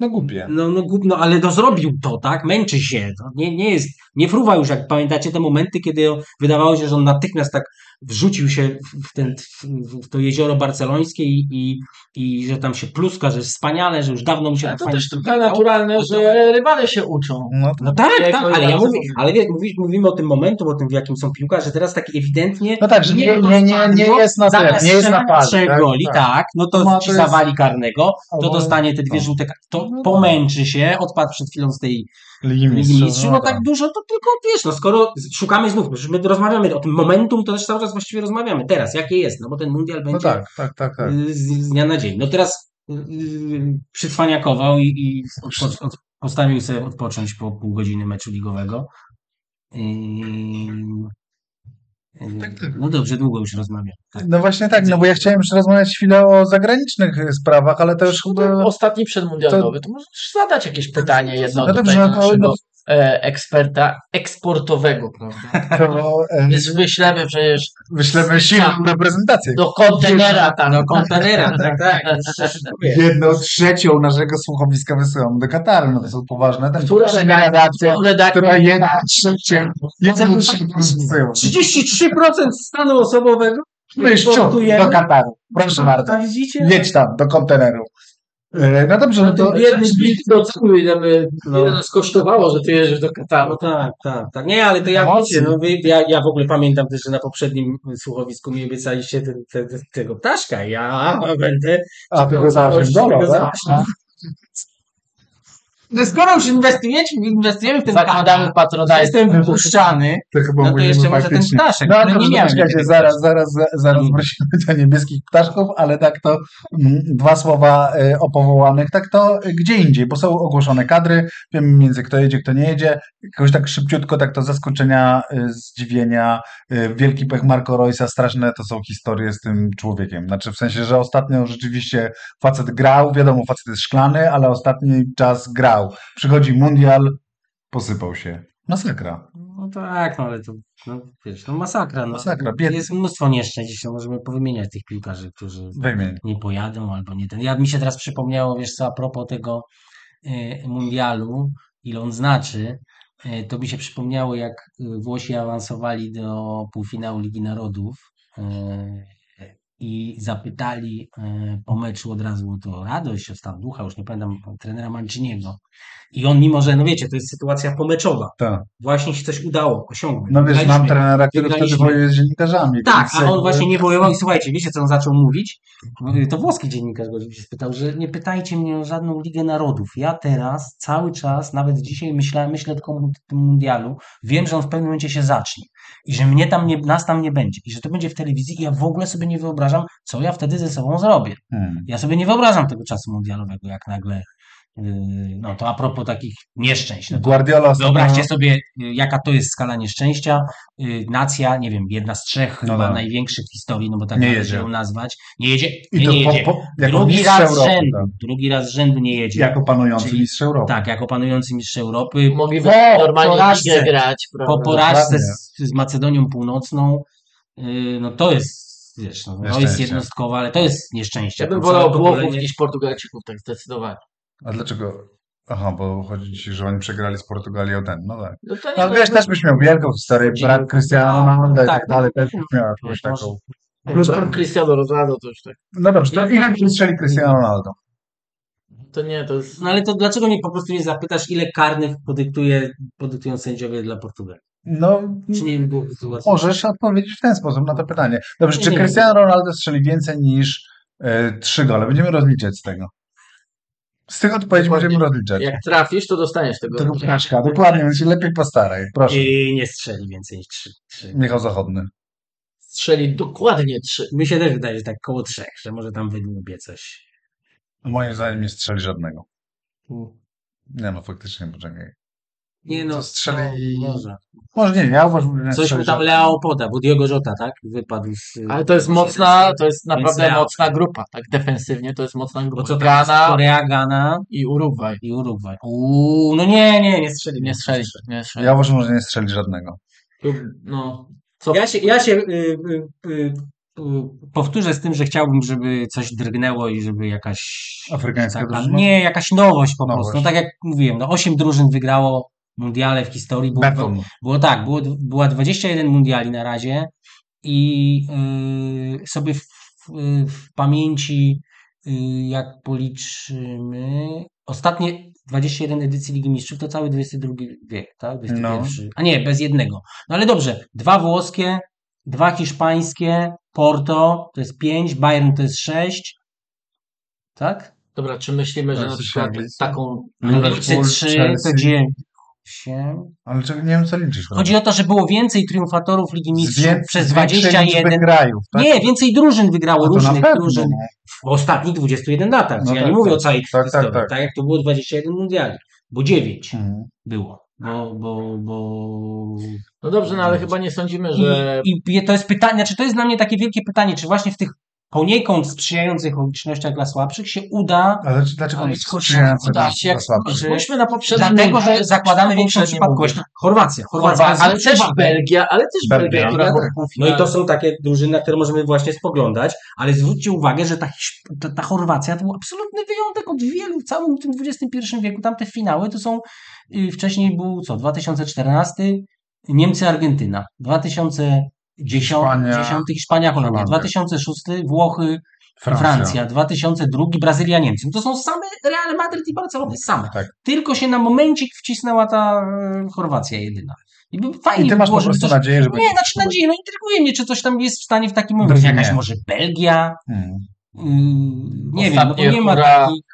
No głupie. no, no, głup- no ale no zrobił to, tak? Męczy się. To nie, nie jest, nie fruwa już, jak pamiętacie te momenty, kiedy wydawało się, że on natychmiast tak wrzucił się w, ten, w, to jezioro barcelońskie i, i, i że tam się pluska, że jest wspaniale, że już dawno mu się Ale tak to też trochę spotykało. naturalne, No to- że rywale się uczą. No, No tak, Jego tak, ale ja mówię, ale wiesz, mówisz, mówimy o tym momentum, o tym, w jakim są piłkarze, teraz tak ewidentnie no tak, że nie, nie, nie, nie jest na ten, zamiast nie jest na fali. trzech tak, goli, tak. tak, no to, To ma- ci to jest- zawali karnego, to dostanie te dwie no. żółte karty, to No tak. pomęczy się, odpadł przed chwilą z tej Ligi Mistrzów. Mistrzów, no tak dużo, to tylko wiesz, no skoro szukamy znów, my rozmawiamy o tym momentum, to też cały czas właściwie rozmawiamy. Teraz, jakie jest, no bo ten mundial No będzie tak, tak, tak, tak. y, z, z dnia na dzień. No teraz y, y, przycwaniakował i, i od, od, postawił sobie odpocząć po pół godziny meczu ligowego. I, Tak, tak. No dobrze, długo już rozmawiam. Tak. No właśnie tak, no bo ja chciałem jeszcze rozmawiać chwilę o zagranicznych e, sprawach, ale to już chyba... Ostatni przedmundialowy, to możesz zadać jakieś pytanie jedno No do dobrze, tego no to- no- eksperta eksportowego, prawda? To, e, Więc wyślemy przecież wyślemy silną reprezentację. do kontenera tam. Do kontenera, tak, tak. Jedną trzecią naszego słuchowiska wysyłam do Kataru, no to są poważne ten Która redakcja, która jedna trzecia, jedną trzecią wysyłam. 33% stanu osobowego. No i ściąg do Kataru. Proszę bardzo. A widzicie? Jedź tam, do konteneru. E, No dobrze, no to... Biedny blik do ile, by, No. ile nas kosztowało, że ty jedziesz do Kataru. No tak, tak, tak. Nie, ale to ja Mocno. wiecie, no wy, ja, ja w ogóle pamiętam też, że na poprzednim słuchowisku mi obiecaliście ten, ten, ten, tego ptaszka. Ja będę. A ty go dola, tak? założysz. No skoro już inwestujemy, inwestujemy w ten Zakładamy patronat. jestem wypuszczany, To chyba no to jeszcze może ten ptaszek, No który dobrze, nie poczekajcie, nigdy. zaraz, zaraz, zaraz wrócimy do niebieskich ptaszków, ale tak to mm, dwa słowa e, o powołanych, tak to e, gdzie indziej, bo są ogłoszone kadry, wiemy więcej kto jedzie, kto nie jedzie, jakoś tak szybciutko, tak to zaskoczenia, e, zdziwienia, wielki pech Marco Roysa, straszne to są historie z tym człowiekiem, znaczy w sensie, że ostatnio rzeczywiście facet grał, wiadomo, facet jest szklany, ale ostatni czas grał, przychodzi mundial, posypał się, masakra. No tak, no ale to, no wiesz, no masakra. No. Masakra, biedny. Jest mnóstwo nieszczęść, możemy powymieniać tych piłkarzy, którzy Wymień. nie pojadą albo nie ten. Ja mi się teraz przypomniało, wiesz co, a propos tego e, mundialu, ile on znaczy, e, to mi się przypomniało, jak e, Włosi awansowali do półfinału Ligi Narodów i zapytali e, po meczu od razu to radość, o stan ducha, już nie pamiętam, trenera Manciniego. I on mimo, że no wiecie, to jest sytuacja pomeczowa, Tak. właśnie się coś udało osiągnąć. No wiesz, mam trenera, który wtedy wojuje z dziennikarzami. Tak, a on właśnie nie wojował i słuchajcie, wiecie co on zaczął mówić? To włoski dziennikarz go się spytał, że nie pytajcie mnie o żadną Ligę Narodów. Ja teraz cały czas, nawet dzisiaj myślałem, myślę tylko o tym mundialu, wiem, że on w pewnym momencie się zacznie i że mnie tam nie, nas tam nie będzie i że to będzie w telewizji i ja w ogóle sobie nie wyobrażam, co ja wtedy ze sobą zrobię. Hmm. Ja sobie nie wyobrażam tego czasu mundialowego, jak nagle, no to a propos takich nieszczęść, no Guardiola Wyobraźcie sobie, y, jaka to jest skala nieszczęścia. Y, Nacja, nie wiem, jedna z trzech No chyba tak. największych w historii, no bo tak Nie należy jedzie. ją nazwać. Nie jedzie, I nie, to nie po, jedzie. po, jako drugi raz z Europy. rzędu, tak. drugi raz z rzędu nie jedzie. Jako panujący Czyli- mistrz Europy. Tak, jako panujący mistrz Europy. Mogli Po normalnie porażce. grać. Po prawda? porażce Dokładnie. z, z Macedonią Północną, no to jest, wiesz, no, to jest jednostkowe, ale to jest nieszczęście. Ja bym wolał Włochów niż Portugalczyków, tak zdecydowanie. A dlaczego? Aha, bo chodzi ci, że oni przegrali z Portugalią ten, no tak. No to nie, No wiesz, też byś miał wielką historię, brak Cristiano Ronaldo i tak Tak. dalej, też byś miał jakąś taką... Plus Cristiano Ronaldo to już tak. No dobrze, to ile strzeli Cristiano Ronaldo? To nie, to jest. No ale to dlaczego nie po prostu nie zapytasz, ile karnych podyktuje, podyktują sędziowie dla Portugalii? No, Czy nie było sytuacji? możesz odpowiedzieć w ten sposób na to pytanie. Dobrze, Nie, czy nie Cristiano Ronaldo strzeli więcej niż e, trzy gole? Będziemy rozliczać z tego. Z tych odpowiedzi Dokładnie. będziemy rozliczać. Jak trafisz, to dostaniesz tego. Tego ptaszka, dokładnie, więc się lepiej postaraj. Proszę. I nie strzeli więcej niż trzy. trzy. Michał Zachodny. Strzeli dokładnie trzy. Mi się też wydaje, że tak koło trzech, że może tam wydłubie coś. Moim zdaniem nie strzeli żadnego. Nie no, faktycznie, poczekaj. Nie no, strzeli- no, może. Może nie, ja uważam, że Coś mu tam. Leao poda, bo Diogo Jota, tak? Wypadł z... Ale to jest mocna, to jest naprawdę Leao. mocna grupa. Tak defensywnie to jest mocna Bo grupa. co tam jest? Ghana Korea, Ghana i Urugwaj. i Urugwaj. Uuu, no nie, nie, nie strzeli. Nie strzeli, nie strzeli. Ja uważam, że nie strzeli żadnego. No, co Ja się, ja się y, y, y, y, powtórzę z tym, że chciałbym, żeby coś drgnęło i żeby jakaś Afrykańska taka, drużyna? Nie, jakaś nowość po Nowość. prostu. No tak jak mówiłem, no 8 drużyn wygrało mundiale w historii. Było, Beton. było tak, było, była 21 mundiali na razie i y, sobie w, w, w pamięci y, jak policzymy ostatnie 21 edycji Ligi Mistrzów to cały XXI wiek, tak? XXI. No. A nie, bez jednego. No ale dobrze, dwa włoskie, dwa hiszpańskie, Porto to jest 5, Bayern to jest 6, tak? Dobra, czy myślimy, że na przykład taką Anglicy Liverpool, 3 to Chelsea. 9. 8. Ale czego, nie wiem, co liczysz. Chodzi o to, że było więcej triumfatorów Ligi Mistrzów Zwię- przez z większej 21. liczby krajów, tak? Nie, więcej drużyn wygrało, No różnych drużyn w ostatnich 21 latach. No ja tak, nie mówię tak. o całej Tak, historii, tak, tak, tak. jak to było 21 mundiali, bo 9 Mhm. było. Bo, bo, bo... No dobrze, no ale chyba nie sądzimy, że I, I to jest pytanie, znaczy to jest dla mnie takie wielkie pytanie, czy właśnie w tych poniekąd sprzyjających okolicznościach dla słabszych się uda Ale dlaczego skąd sprzyjające dla się, dla słabszych? na poprzednie Dlatego, że zakładamy większą mundial. Chorwacja. Chorwacja, Chorwacja, ale też. Belgia, ale też Belgia, Belgia, która tak. No i to są takie drużyny, na które możemy właśnie spoglądać, ale zwróćcie uwagę, że ta, ta, ta Chorwacja to był absolutny wyjątek od wielu w całym tym XXI wieku. Tamte finały to są, y, wcześniej był co, 2014 Niemcy, Argentyna, 2010 Hiszpania, 10 Hiszpania, Holandia, Holandia. 2006 Włochy, Francja. Francja, 2002 Brazylia, Niemcy. No To są same Real Madryt i Barcelona, same. Tak. Tylko się na momencik wcisnęła ta e, Chorwacja jedyna. I by fajnie I ty masz było, po żeby prostu coś... nadzieję, że Nie, będzie. znaczy nadzieję, no intryguje mnie, czy coś tam jest w stanie w takim momencie. Jakaś nie. może Belgia? Hmm. Ym, nie wiem, no bo Ostatnie nie ma.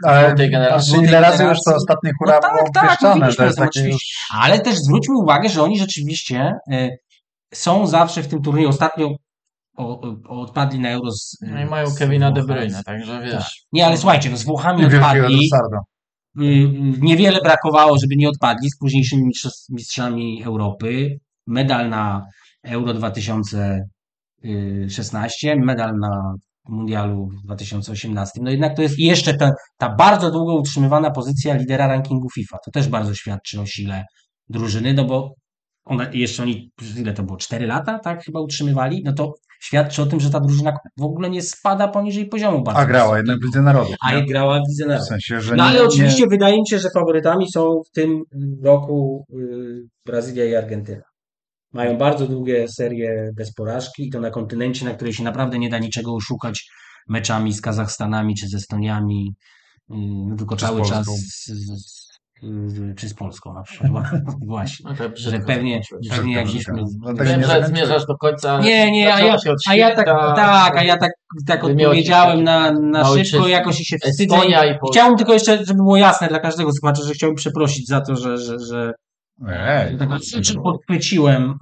Ale Złotej generacji. ile razy już to ostatnie hura No tak, było tak, mówiliśmy to jest już... Ale też zwróćmy uwagę, że oni rzeczywiście e, są zawsze w tym turnieju. Ostatnio o, o, odpadli na Euro z... No i mają z Kevina De. Bruyne, także wiesz. Nie, ale słuchajcie, no z Włochami odpadli. Y, y, Niewiele brakowało, żeby nie odpadli z późniejszymi mistrzami Europy. Medal na Euro 2016, medal na Mundialu w 2018. No jednak to jest i jeszcze ta, ta bardzo długo utrzymywana pozycja lidera rankingu FIFA. To też bardzo świadczy o sile drużyny, no bo ona, jeszcze oni, ile to było, 4 lata, tak chyba utrzymywali, no to świadczy o tym, że ta drużyna w ogóle nie spada poniżej poziomu bardzo A grała jednak w Lidze Narodów. A nie? grała w Lidze W Narodów. sensie, że No nie, ale oczywiście nie... wydaje mi się, że faworytami są w tym roku y, Brazylia i Argentyna. Mają bardzo długie serie bez porażki i to na kontynencie, na której się naprawdę nie da niczego oszukać meczami z Kazachstanami czy ze Estoniami, y, no tylko cały czas z, z, czy z Polską na przykład. Właśnie. No to Że brzydko pewnie, pewnie jak gdzieśmy brzydko. Dlatego Wiem, nie że zmierzasz do końca. nie, nie, a ja, a ja tak, tak, a ja tak, tak odpowiedziałem na, na szybko, jakoś się wstydzę. Chciałbym tylko jeszcze, żeby było jasne dla każdego słuchacza, że chciałbym przeprosić za to, że, że, że, Ej, że tak czy podchwyciłem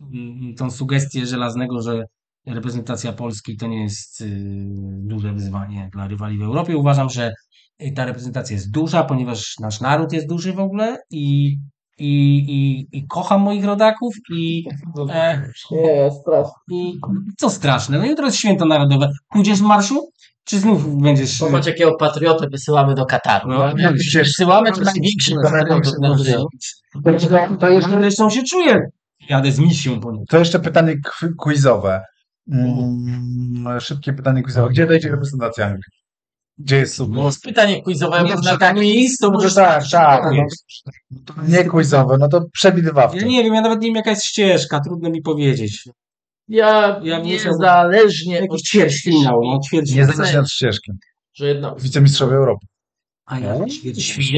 y, y, tą sugestię żelaznego, że reprezentacja Polski to nie jest y, duże wyzwanie dla rywali w Europie. Uważam, że y, ta reprezentacja jest duża, ponieważ nasz naród jest duży w ogóle i, i, i, i kocham moich rodaków i, e, Nie, strasznie. i co straszne, no jutro jest święto narodowe. Pójdziesz w marszu? Czy znów będziesz... Popatrz, jakiego patriotę wysyłamy do Kataru. No, No, wysyłamy to największych to jeszcze zresztą się czuję. Jadę z misją po nim. To jeszcze pytanie quizowe. Mm, szybkie pytanie quizowe. Gdzie dojdzie reprezentacja Anglii? Gdzie jest No, submus? z pytanie quizowe, Nie, bo że na tak taki jest, to możesz tak, tak. nie. No, nie quizowe, no to przewidywawcze. Ja nie wiem, ja nawet nie wiem jaka jest ścieżka, trudno mi powiedzieć. Ja, Ja niezależnie no ćwierćfinał. Niezależnie od ścieżki. że jedna, Wicemistrzowie Europy. A ja No.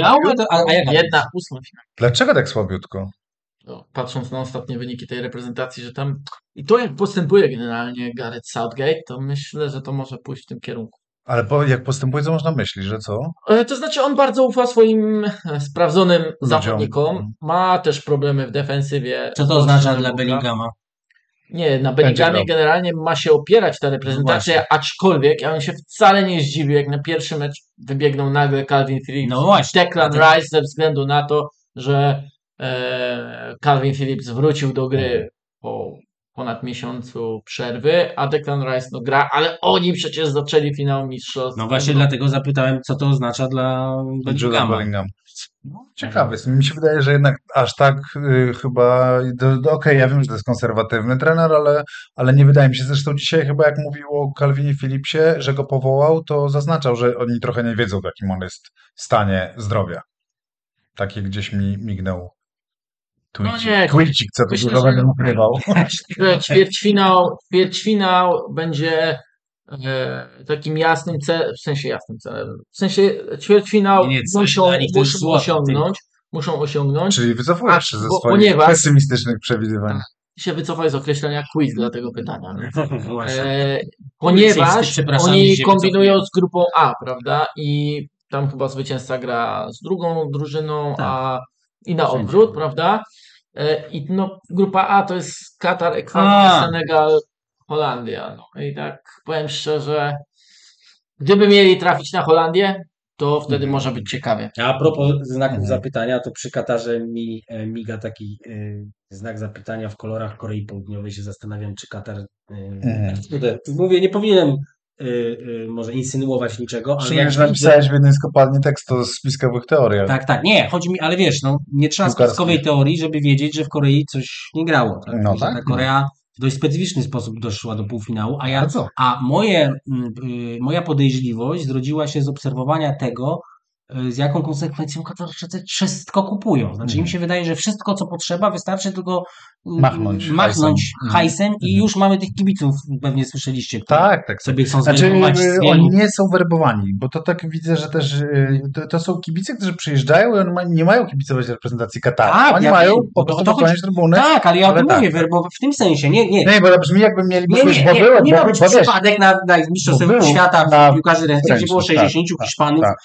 A, to- a, a jaka jedna ósma finał. Dlaczego tak słabiutko? No, patrząc na ostatnie wyniki tej reprezentacji, że tam i to jak postępuje generalnie Gareth Southgate, to myślę, że to może pójść w tym kierunku. Ale po, jak postępuje, co można myśleć, że co? E, To znaczy on bardzo ufa swoim e, sprawdzonym Ludziom. zawodnikom. Ma też problemy w defensywie. Co to oznacza dla. Bellingama? Nie, na Bellinghamie generalnie ma się opierać ta reprezentacja, No aczkolwiek ja bym się wcale nie zdziwił, jak na pierwszy mecz wybiegnął nagle Calvin Phillips No właśnie. Declan Dlatego- Rice ze względu na to, że e, Calvin Phillips wrócił do gry po ponad miesiącu przerwy, a Declan Rice no gra, ale oni przecież zaczęli finał mistrzostw. No właśnie dlatego zapytałem, co to oznacza dla Bellingama. Bellingham. Ciekawy jest. Mi się wydaje, że jednak aż tak y, chyba. Okej, ja wiem, że to jest konserwatywny trener, ale, ale nie wydaje mi się. Zresztą dzisiaj, chyba jak mówił o Calvinie Phillipsie, że go powołał, to zaznaczał, że oni trochę nie wiedzą, w jakim on jest stanie zdrowia. Takie gdzieś mi mignął. No Tweetik, nie, tweetik co myślę, dużo że- będę ukrywał. że ćwierćfinał, ćwierćfinał będzie e, takim jasnym celem, w sensie jasnym celem, w sensie ćwierćfinał Nie, nie, muszą, muszą złoto, osiągnąć, muszą osiągnąć. Czyli wycofujesz się ze swoich ponieważ- pesymistycznych przewidywań. się wycofaj z określenia quiz dla tego pytania. Właśnie. E, ponieważ oni kombinują z grupą A, prawda? I tam chyba zwycięzca gra z drugą drużyną, Tak. a i na odwrót, prawda? E, I no, grupa A to jest Katar, Ekwador. Senegal, Holandia. No. I tak powiem szczerze, gdyby mieli trafić na Holandię, to wtedy Mhm. może być ciekawie. A propos znaków Mhm. zapytania, to przy Katarze mi e, miga taki e, znak zapytania w kolorach Korei Południowej. Się zastanawiam, czy Katar. e, Mhm. Mówię, nie powinienem e, e, może insynuować niczego, ale jak że widzę, napisałeś w jednej z kopalni tekst o spiskowych teoriach. Tak, tak, nie, chodzi mi, ale wiesz, no, nie trzeba Piłkarskich. spiskowej teorii, żeby wiedzieć, że w Korei coś nie grało. Tak? No tak, Ta no. Korea w dość specyficzny sposób doszła do półfinału, a ja Bardzo. A moje, mm, y, moja podejrzliwość zrodziła się z obserwowania tego, y, z jaką konsekwencją Katarczycy wszystko kupują. Znaczy Mhm. im się wydaje, że wszystko co potrzeba wystarczy tylko y, Machnąć machnąć hajsem. hajsem i Mhm. już mamy tych kibiców, pewnie słyszeliście, Tak, tak. sobie chcą Znaczy, y, oni nie są werbowani, bo to tak widzę, że też y, to, to są kibice, którzy przyjeżdżają i oni ma, nie mają kibicować reprezentacji Kataru. Tak, oni ja mają po bo prostu popełniać trybuny. Tak, ale ja o tym tak, mówię, tak. werbowo w tym sensie, nie, nie. Nie, bo to brzmi jakby mieli Nie, nie, bo nie, było, nie bo, ma być bo przypadek na, na Mistrzostwach Bo Świata w piłkarzy ręcznych, gdzie było ręcznych, tak, 60 tak, Hiszpanów tak.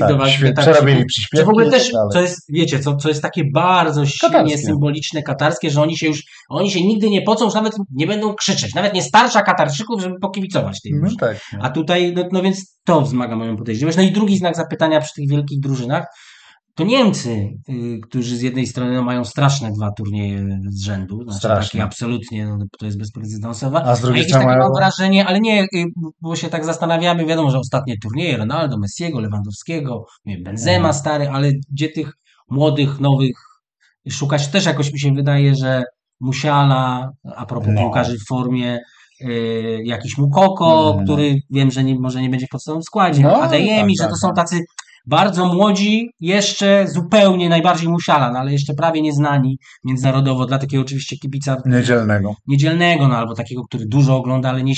Zagrzewających tak, Katarczyków. przerobili To przyśpiewki w ogóle tak też, co jest, wiecie, co, co jest takie bardzo silnie Katarskie. symboliczne, katarskie, że oni się już, oni się nigdy nie pocą, już nawet nie będą krzyczeć, nawet nie starsza Katarczyków, żeby pokibicować tej No tak. no. A tutaj, no, no więc to wzmaga moją podejrzliwość. No i drugi znak zapytania przy tych wielkich drużynach, to Niemcy, y, którzy z jednej strony no, mają straszne dwa turnieje z rzędu, znaczy takie absolutnie, no, to jest bezprecedensowe, A z drugiej takie strony mam mają... wrażenie, ale nie, y, bo się tak zastanawiamy, wiadomo, że ostatnie turnieje Ronaldo, Messiego, Lewandowskiego, nie Benzema Mhm. stary, ale gdzie tych młodych, nowych szukać też jakoś mi się wydaje, że Musiala, a propos No. piłkarzy w formie, y, jakiś Mukoko, Mhm. który wiem, że nie, może nie będzie w podstawowym składzie, No, Adeyemi, tak, że to tak, są tak. tacy bardzo młodzi, jeszcze zupełnie najbardziej Musiala, no ale jeszcze prawie nieznani międzynarodowo dla takiego oczywiście kibica Niedzielnego. niedzielnego, no albo takiego, który dużo ogląda, ale nie,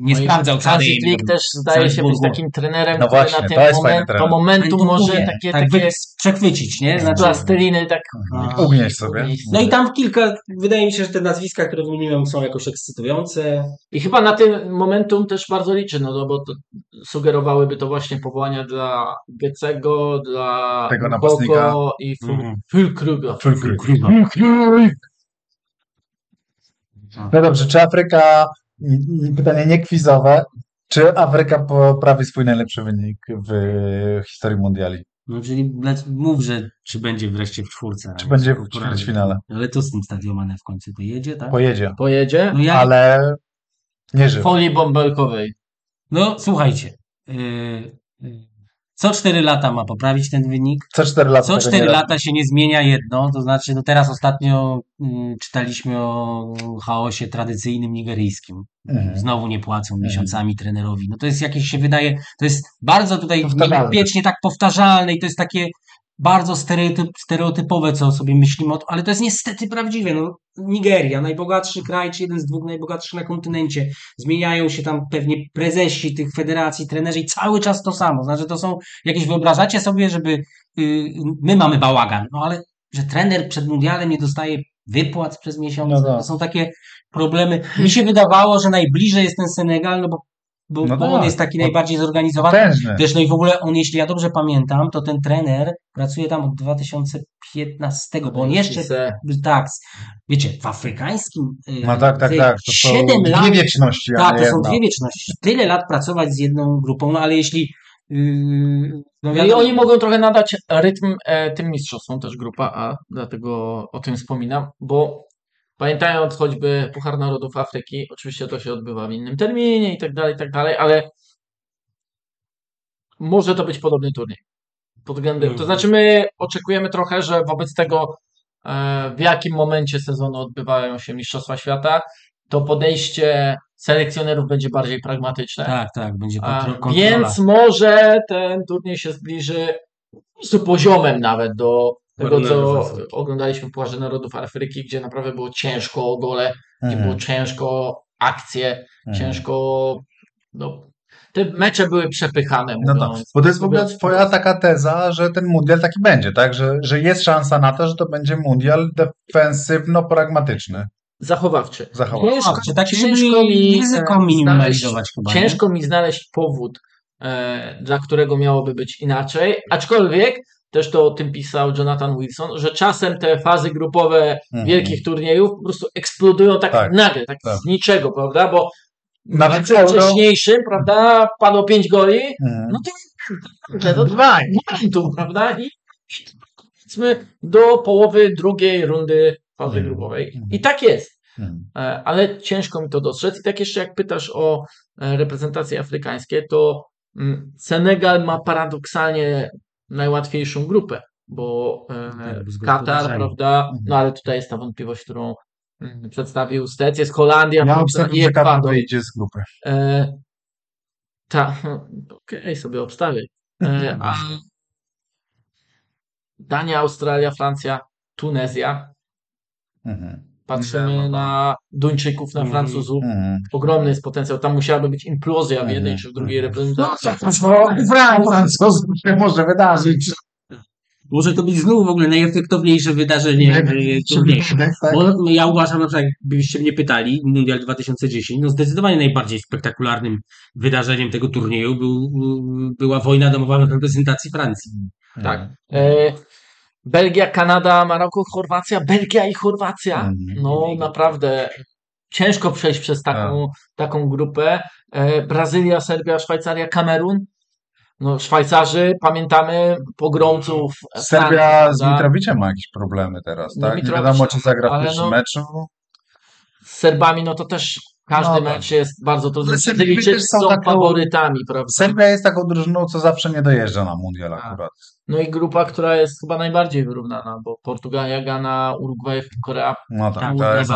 nie No sprawdzał całej Flick też zdaje się być takim trenerem, No który właśnie, na to fajny moment, to momentum może Mówię, takie, tak takie wy- przechwycić, nie? Znaczy, plasteliny tak A. Ugnieść sobie. no i tam kilka, wydaje mi się, że te nazwiska, które wymieniłem są jakoś ekscytujące. I chyba na tym momentum też bardzo liczy, no bo to sugerowałyby to właśnie powołania dla Gecego, dla Tego napastnika. i Mhm. Fulkruga. No dobrze, czy Afryka, pytanie nie kwizowe, czy Afryka poprawi swój najlepszy wynik w historii mundiali? No czyli mów, że czy będzie wreszcie w czwórce. Czy będzie w ćwierćfinale? Ale to z tym Stadio Mane w końcu pojedzie, tak? Pojedzie, Pojedzie No ja, ale nie w żył. folii bąbelkowej. no słuchajcie, yy, yy, Co 4 lata ma poprawić ten wynik. Co 4 lata. Co tego 4 nie lata się nie zmienia jedno, to znaczy no teraz ostatnio mm, czytaliśmy o chaosie tradycyjnym nigeryjskim. Mhm. Znowu nie płacą Mhm. miesiącami trenerowi. No to jest jakieś się wydaje, to jest bardzo tutaj niebezpiecznie tak powtarzalne i to jest takie bardzo stereotyp, stereotypowe, co sobie myślimy, ale to jest niestety prawdziwe. No, Nigeria, najbogatszy kraj, czy jeden z dwóch najbogatszych na kontynencie. Zmieniają się tam pewnie prezesi tych federacji, trenerzy i cały czas to samo. Znaczy to są jakieś, wyobrażacie sobie, żeby y, my mamy bałagan, no ale że trener przed mundialem nie dostaje wypłat przez miesiąc, No tak. to są takie problemy. Mi się wydawało, że najbliżej jest ten Senegal, no bo, bo, No bo tak, on jest taki bo- najbardziej zorganizowany. Potężny. Też no i w ogóle on, jeśli ja dobrze pamiętam, to ten trener pracuje tam od 2015, bo on jeszcze, tak, wiecie, w afrykańskim y, No tak, tak, tak. To są 7 lat, dwie wieczności, tak, to są dwie wieczności. Tyle lat pracować z jedną grupą, no ale jeśli yy, no No i oni mogą trochę nadać rytm e, tym mistrzostwom, też grupa A, dlatego o tym wspominam, bo pamiętając choćby Puchar Narodów Afryki, oczywiście to się odbywa w innym terminie i tak dalej, i tak dalej, ale może to być podobny turniej. Pod względem, to Mhm. znaczy my oczekujemy trochę, że wobec tego e, w jakim momencie sezonu odbywają się Mistrzostwa Świata, to podejście selekcjonerów będzie bardziej pragmatyczne. tak, tak, będzie kontrola. więc może ten turniej się zbliży prostu poziomem nawet do tego, co oglądaliśmy w Pucharze Narodów Afryki, gdzie naprawdę było ciężko o gole, gdzie Mhm. było ciężko akcje, Mhm. ciężko no, te mecze były przepychane, No tak, bo to jest w ogóle twoja taka teza, że ten mundial taki będzie, tak? Że, że jest szansa na to, że to będzie mundial defensywno-pragmatyczny. Zachowawczy. Zachowawczy. Ciężko, tak, ciężko mi ryzyko minimalizować chyba, nie? Ciężko mi znaleźć powód, e, dla którego miałoby być inaczej, aczkolwiek też to o tym pisał Jonathan Wilson, że czasem te fazy grupowe Mhm. wielkich turniejów po prostu eksplodują tak, Tak, nagle, tak, tak. z niczego, prawda? Bo Na na meczu meczu Euro- wcześniejszym, prawda, padło pięć goli, Mhm. no to, to, to dwa, tu, prawda? I powiedzmy do połowy drugiej rundy fazy Mhm. grupowej. I tak jest. E, ale ciężko mi to dostrzec. I tak jeszcze jak pytasz o e, reprezentacje afrykańskie, to mm, Senegal ma paradoksalnie najłatwiejszą grupę, bo e, Tak, bo z Katar, prawda, Mhm. no ale tutaj jest ta wątpliwość, którą mm, przedstawił Stec, jest Holandia, Ja prawda, obstawiam, i że Katar wyjdzie z grupy. E, ta, okej, sobie obstawię. E, a Dania, Australia, Francja, Tunezja. Mhm. Patrzymy Nie, no, na Duńczyków, na Mhm. Francuzów. Mhm. Ogromny jest potencjał. Tam musiałaby być implozja w jednej Mhm. czy w drugiej Mhm. reprezentacji. Francuz się może wydarzyć. Może to być znów w ogóle najefektowniejsze wydarzenie e, turnieju. Tak? Bo ja uważam, na przykład, jakbyście mnie pytali, Mundial 2010, no zdecydowanie najbardziej spektakularnym wydarzeniem tego turnieju był, była wojna domowa w reprezentacji Francji. Tak. E, Belgia, Kanada, Maroko, Chorwacja. Belgia i Chorwacja. Mhm. No naprawdę ciężko przejść przez taką, taką grupę. E, Brazylia, Serbia, Szwajcaria, Kamerun. No Szwajcarzy, pamiętamy pogromców Serbia Francji, z? Mitrowiciem ma jakieś problemy teraz, tak? Nie wiadomo, czy zagra w pierwszym no- meczu. z Serbami, no to też każdy No tak. mecz jest bardzo trudny. Też są są taką- faworytami, prawda? Serbia jest taką drużyną, co zawsze nie dojeżdża na mundial Tak. akurat. No i grupa, która jest chyba najbardziej wyrównana, bo Portugalia, Ghana, Urugwaj, Korea. No tak, to jest.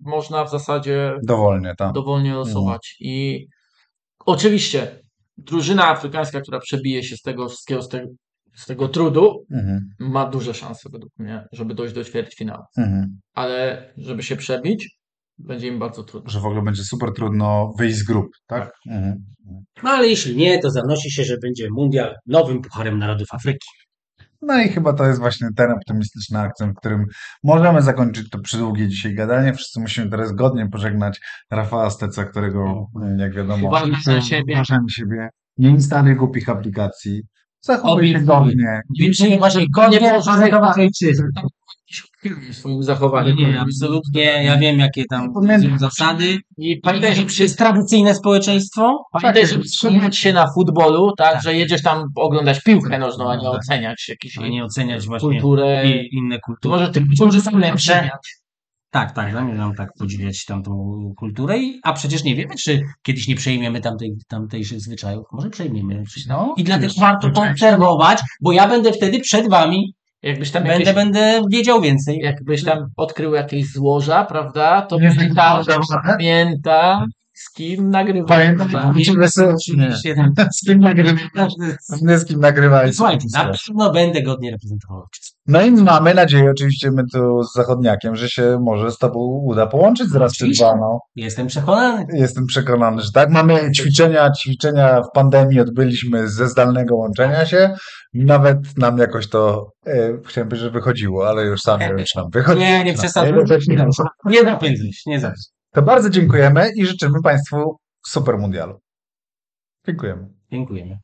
Można w zasadzie Dowolnie, tak. dowolnie losować. I oczywiście drużyna afrykańska, która przebije się z tego wszystkiego, z tego, z tego trudu, Mhm. ma duże szanse według mnie, żeby dojść do ćwierćfinału. Mhm. Ale żeby się przebić, będzie im bardzo trudno. Że w ogóle będzie super trudno wyjść z grup, tak? Mhm. No ale jeśli nie, to zanosi się, że będzie Mundial nowym Pucharem Narodów Afryki. No i chyba to jest właśnie ten optymistyczny akcent, w którym możemy zakończyć to przydługie dzisiaj gadanie. Wszyscy musimy teraz godnie pożegnać Rafała Steca, którego, jak wiadomo, Uważaj na siebie. uważaj na siebie. Nie instaluj głupich aplikacji. Zachowuj się godnie. Więcej uważaj, Nie godnie. W swoim zachowaniu. Nie, absolutnie. Ja wiem, jakie tam są zasady. I pamiętaj, że To jest tradycyjne społeczeństwo. Pamiętaj, żeby trzymać się na futbolu, tak, Tak. że jedziesz tam oglądać piłkę nożną, a nie Tak. oceniać jakieś A nie oceniać właśnie kulturę. i inne To kultury. może tych którzy są lepsze. Tak, tak, zamierzam tak podziwiać tamtą kulturę, i, a przecież nie wiemy, czy kiedyś nie przejmiemy tamtej, tamtejszych zwyczajów. Może przejmiemy. No, I dlatego warto oczywiście. konserwować, bo ja będę wtedy przed wami, Jakbyś tam będę, jakieś, będę wiedział więcej. jakbyś tam odkrył jakieś złoża, prawda, to wiem, tam pamięta z kim nagrywał. Pamiętam, z kim nagrywałeś. Z kim nagrywałeś. Słuchajcie, na pewno będę godnie reprezentował. No i mamy nadzieję, oczywiście my tu z Zachodniakiem, że się może z tobą uda połączyć zaraz czy dwa. No. Jestem przekonany. Jestem przekonany, że tak. Mamy ćwiczenia, ćwiczenia w pandemii odbyliśmy ze zdalnego łączenia się. Nawet nam jakoś to, e, chciałem powiedzieć, że wychodziło, ale już sam nie wiem, czy nam wychodzi. Nie, nie przesadzaj. Nie zapędzaj się, nie zapędzaj. To bardzo dziękujemy i życzymy Państwu super mundialu. Dziękujemy. Dziękujemy.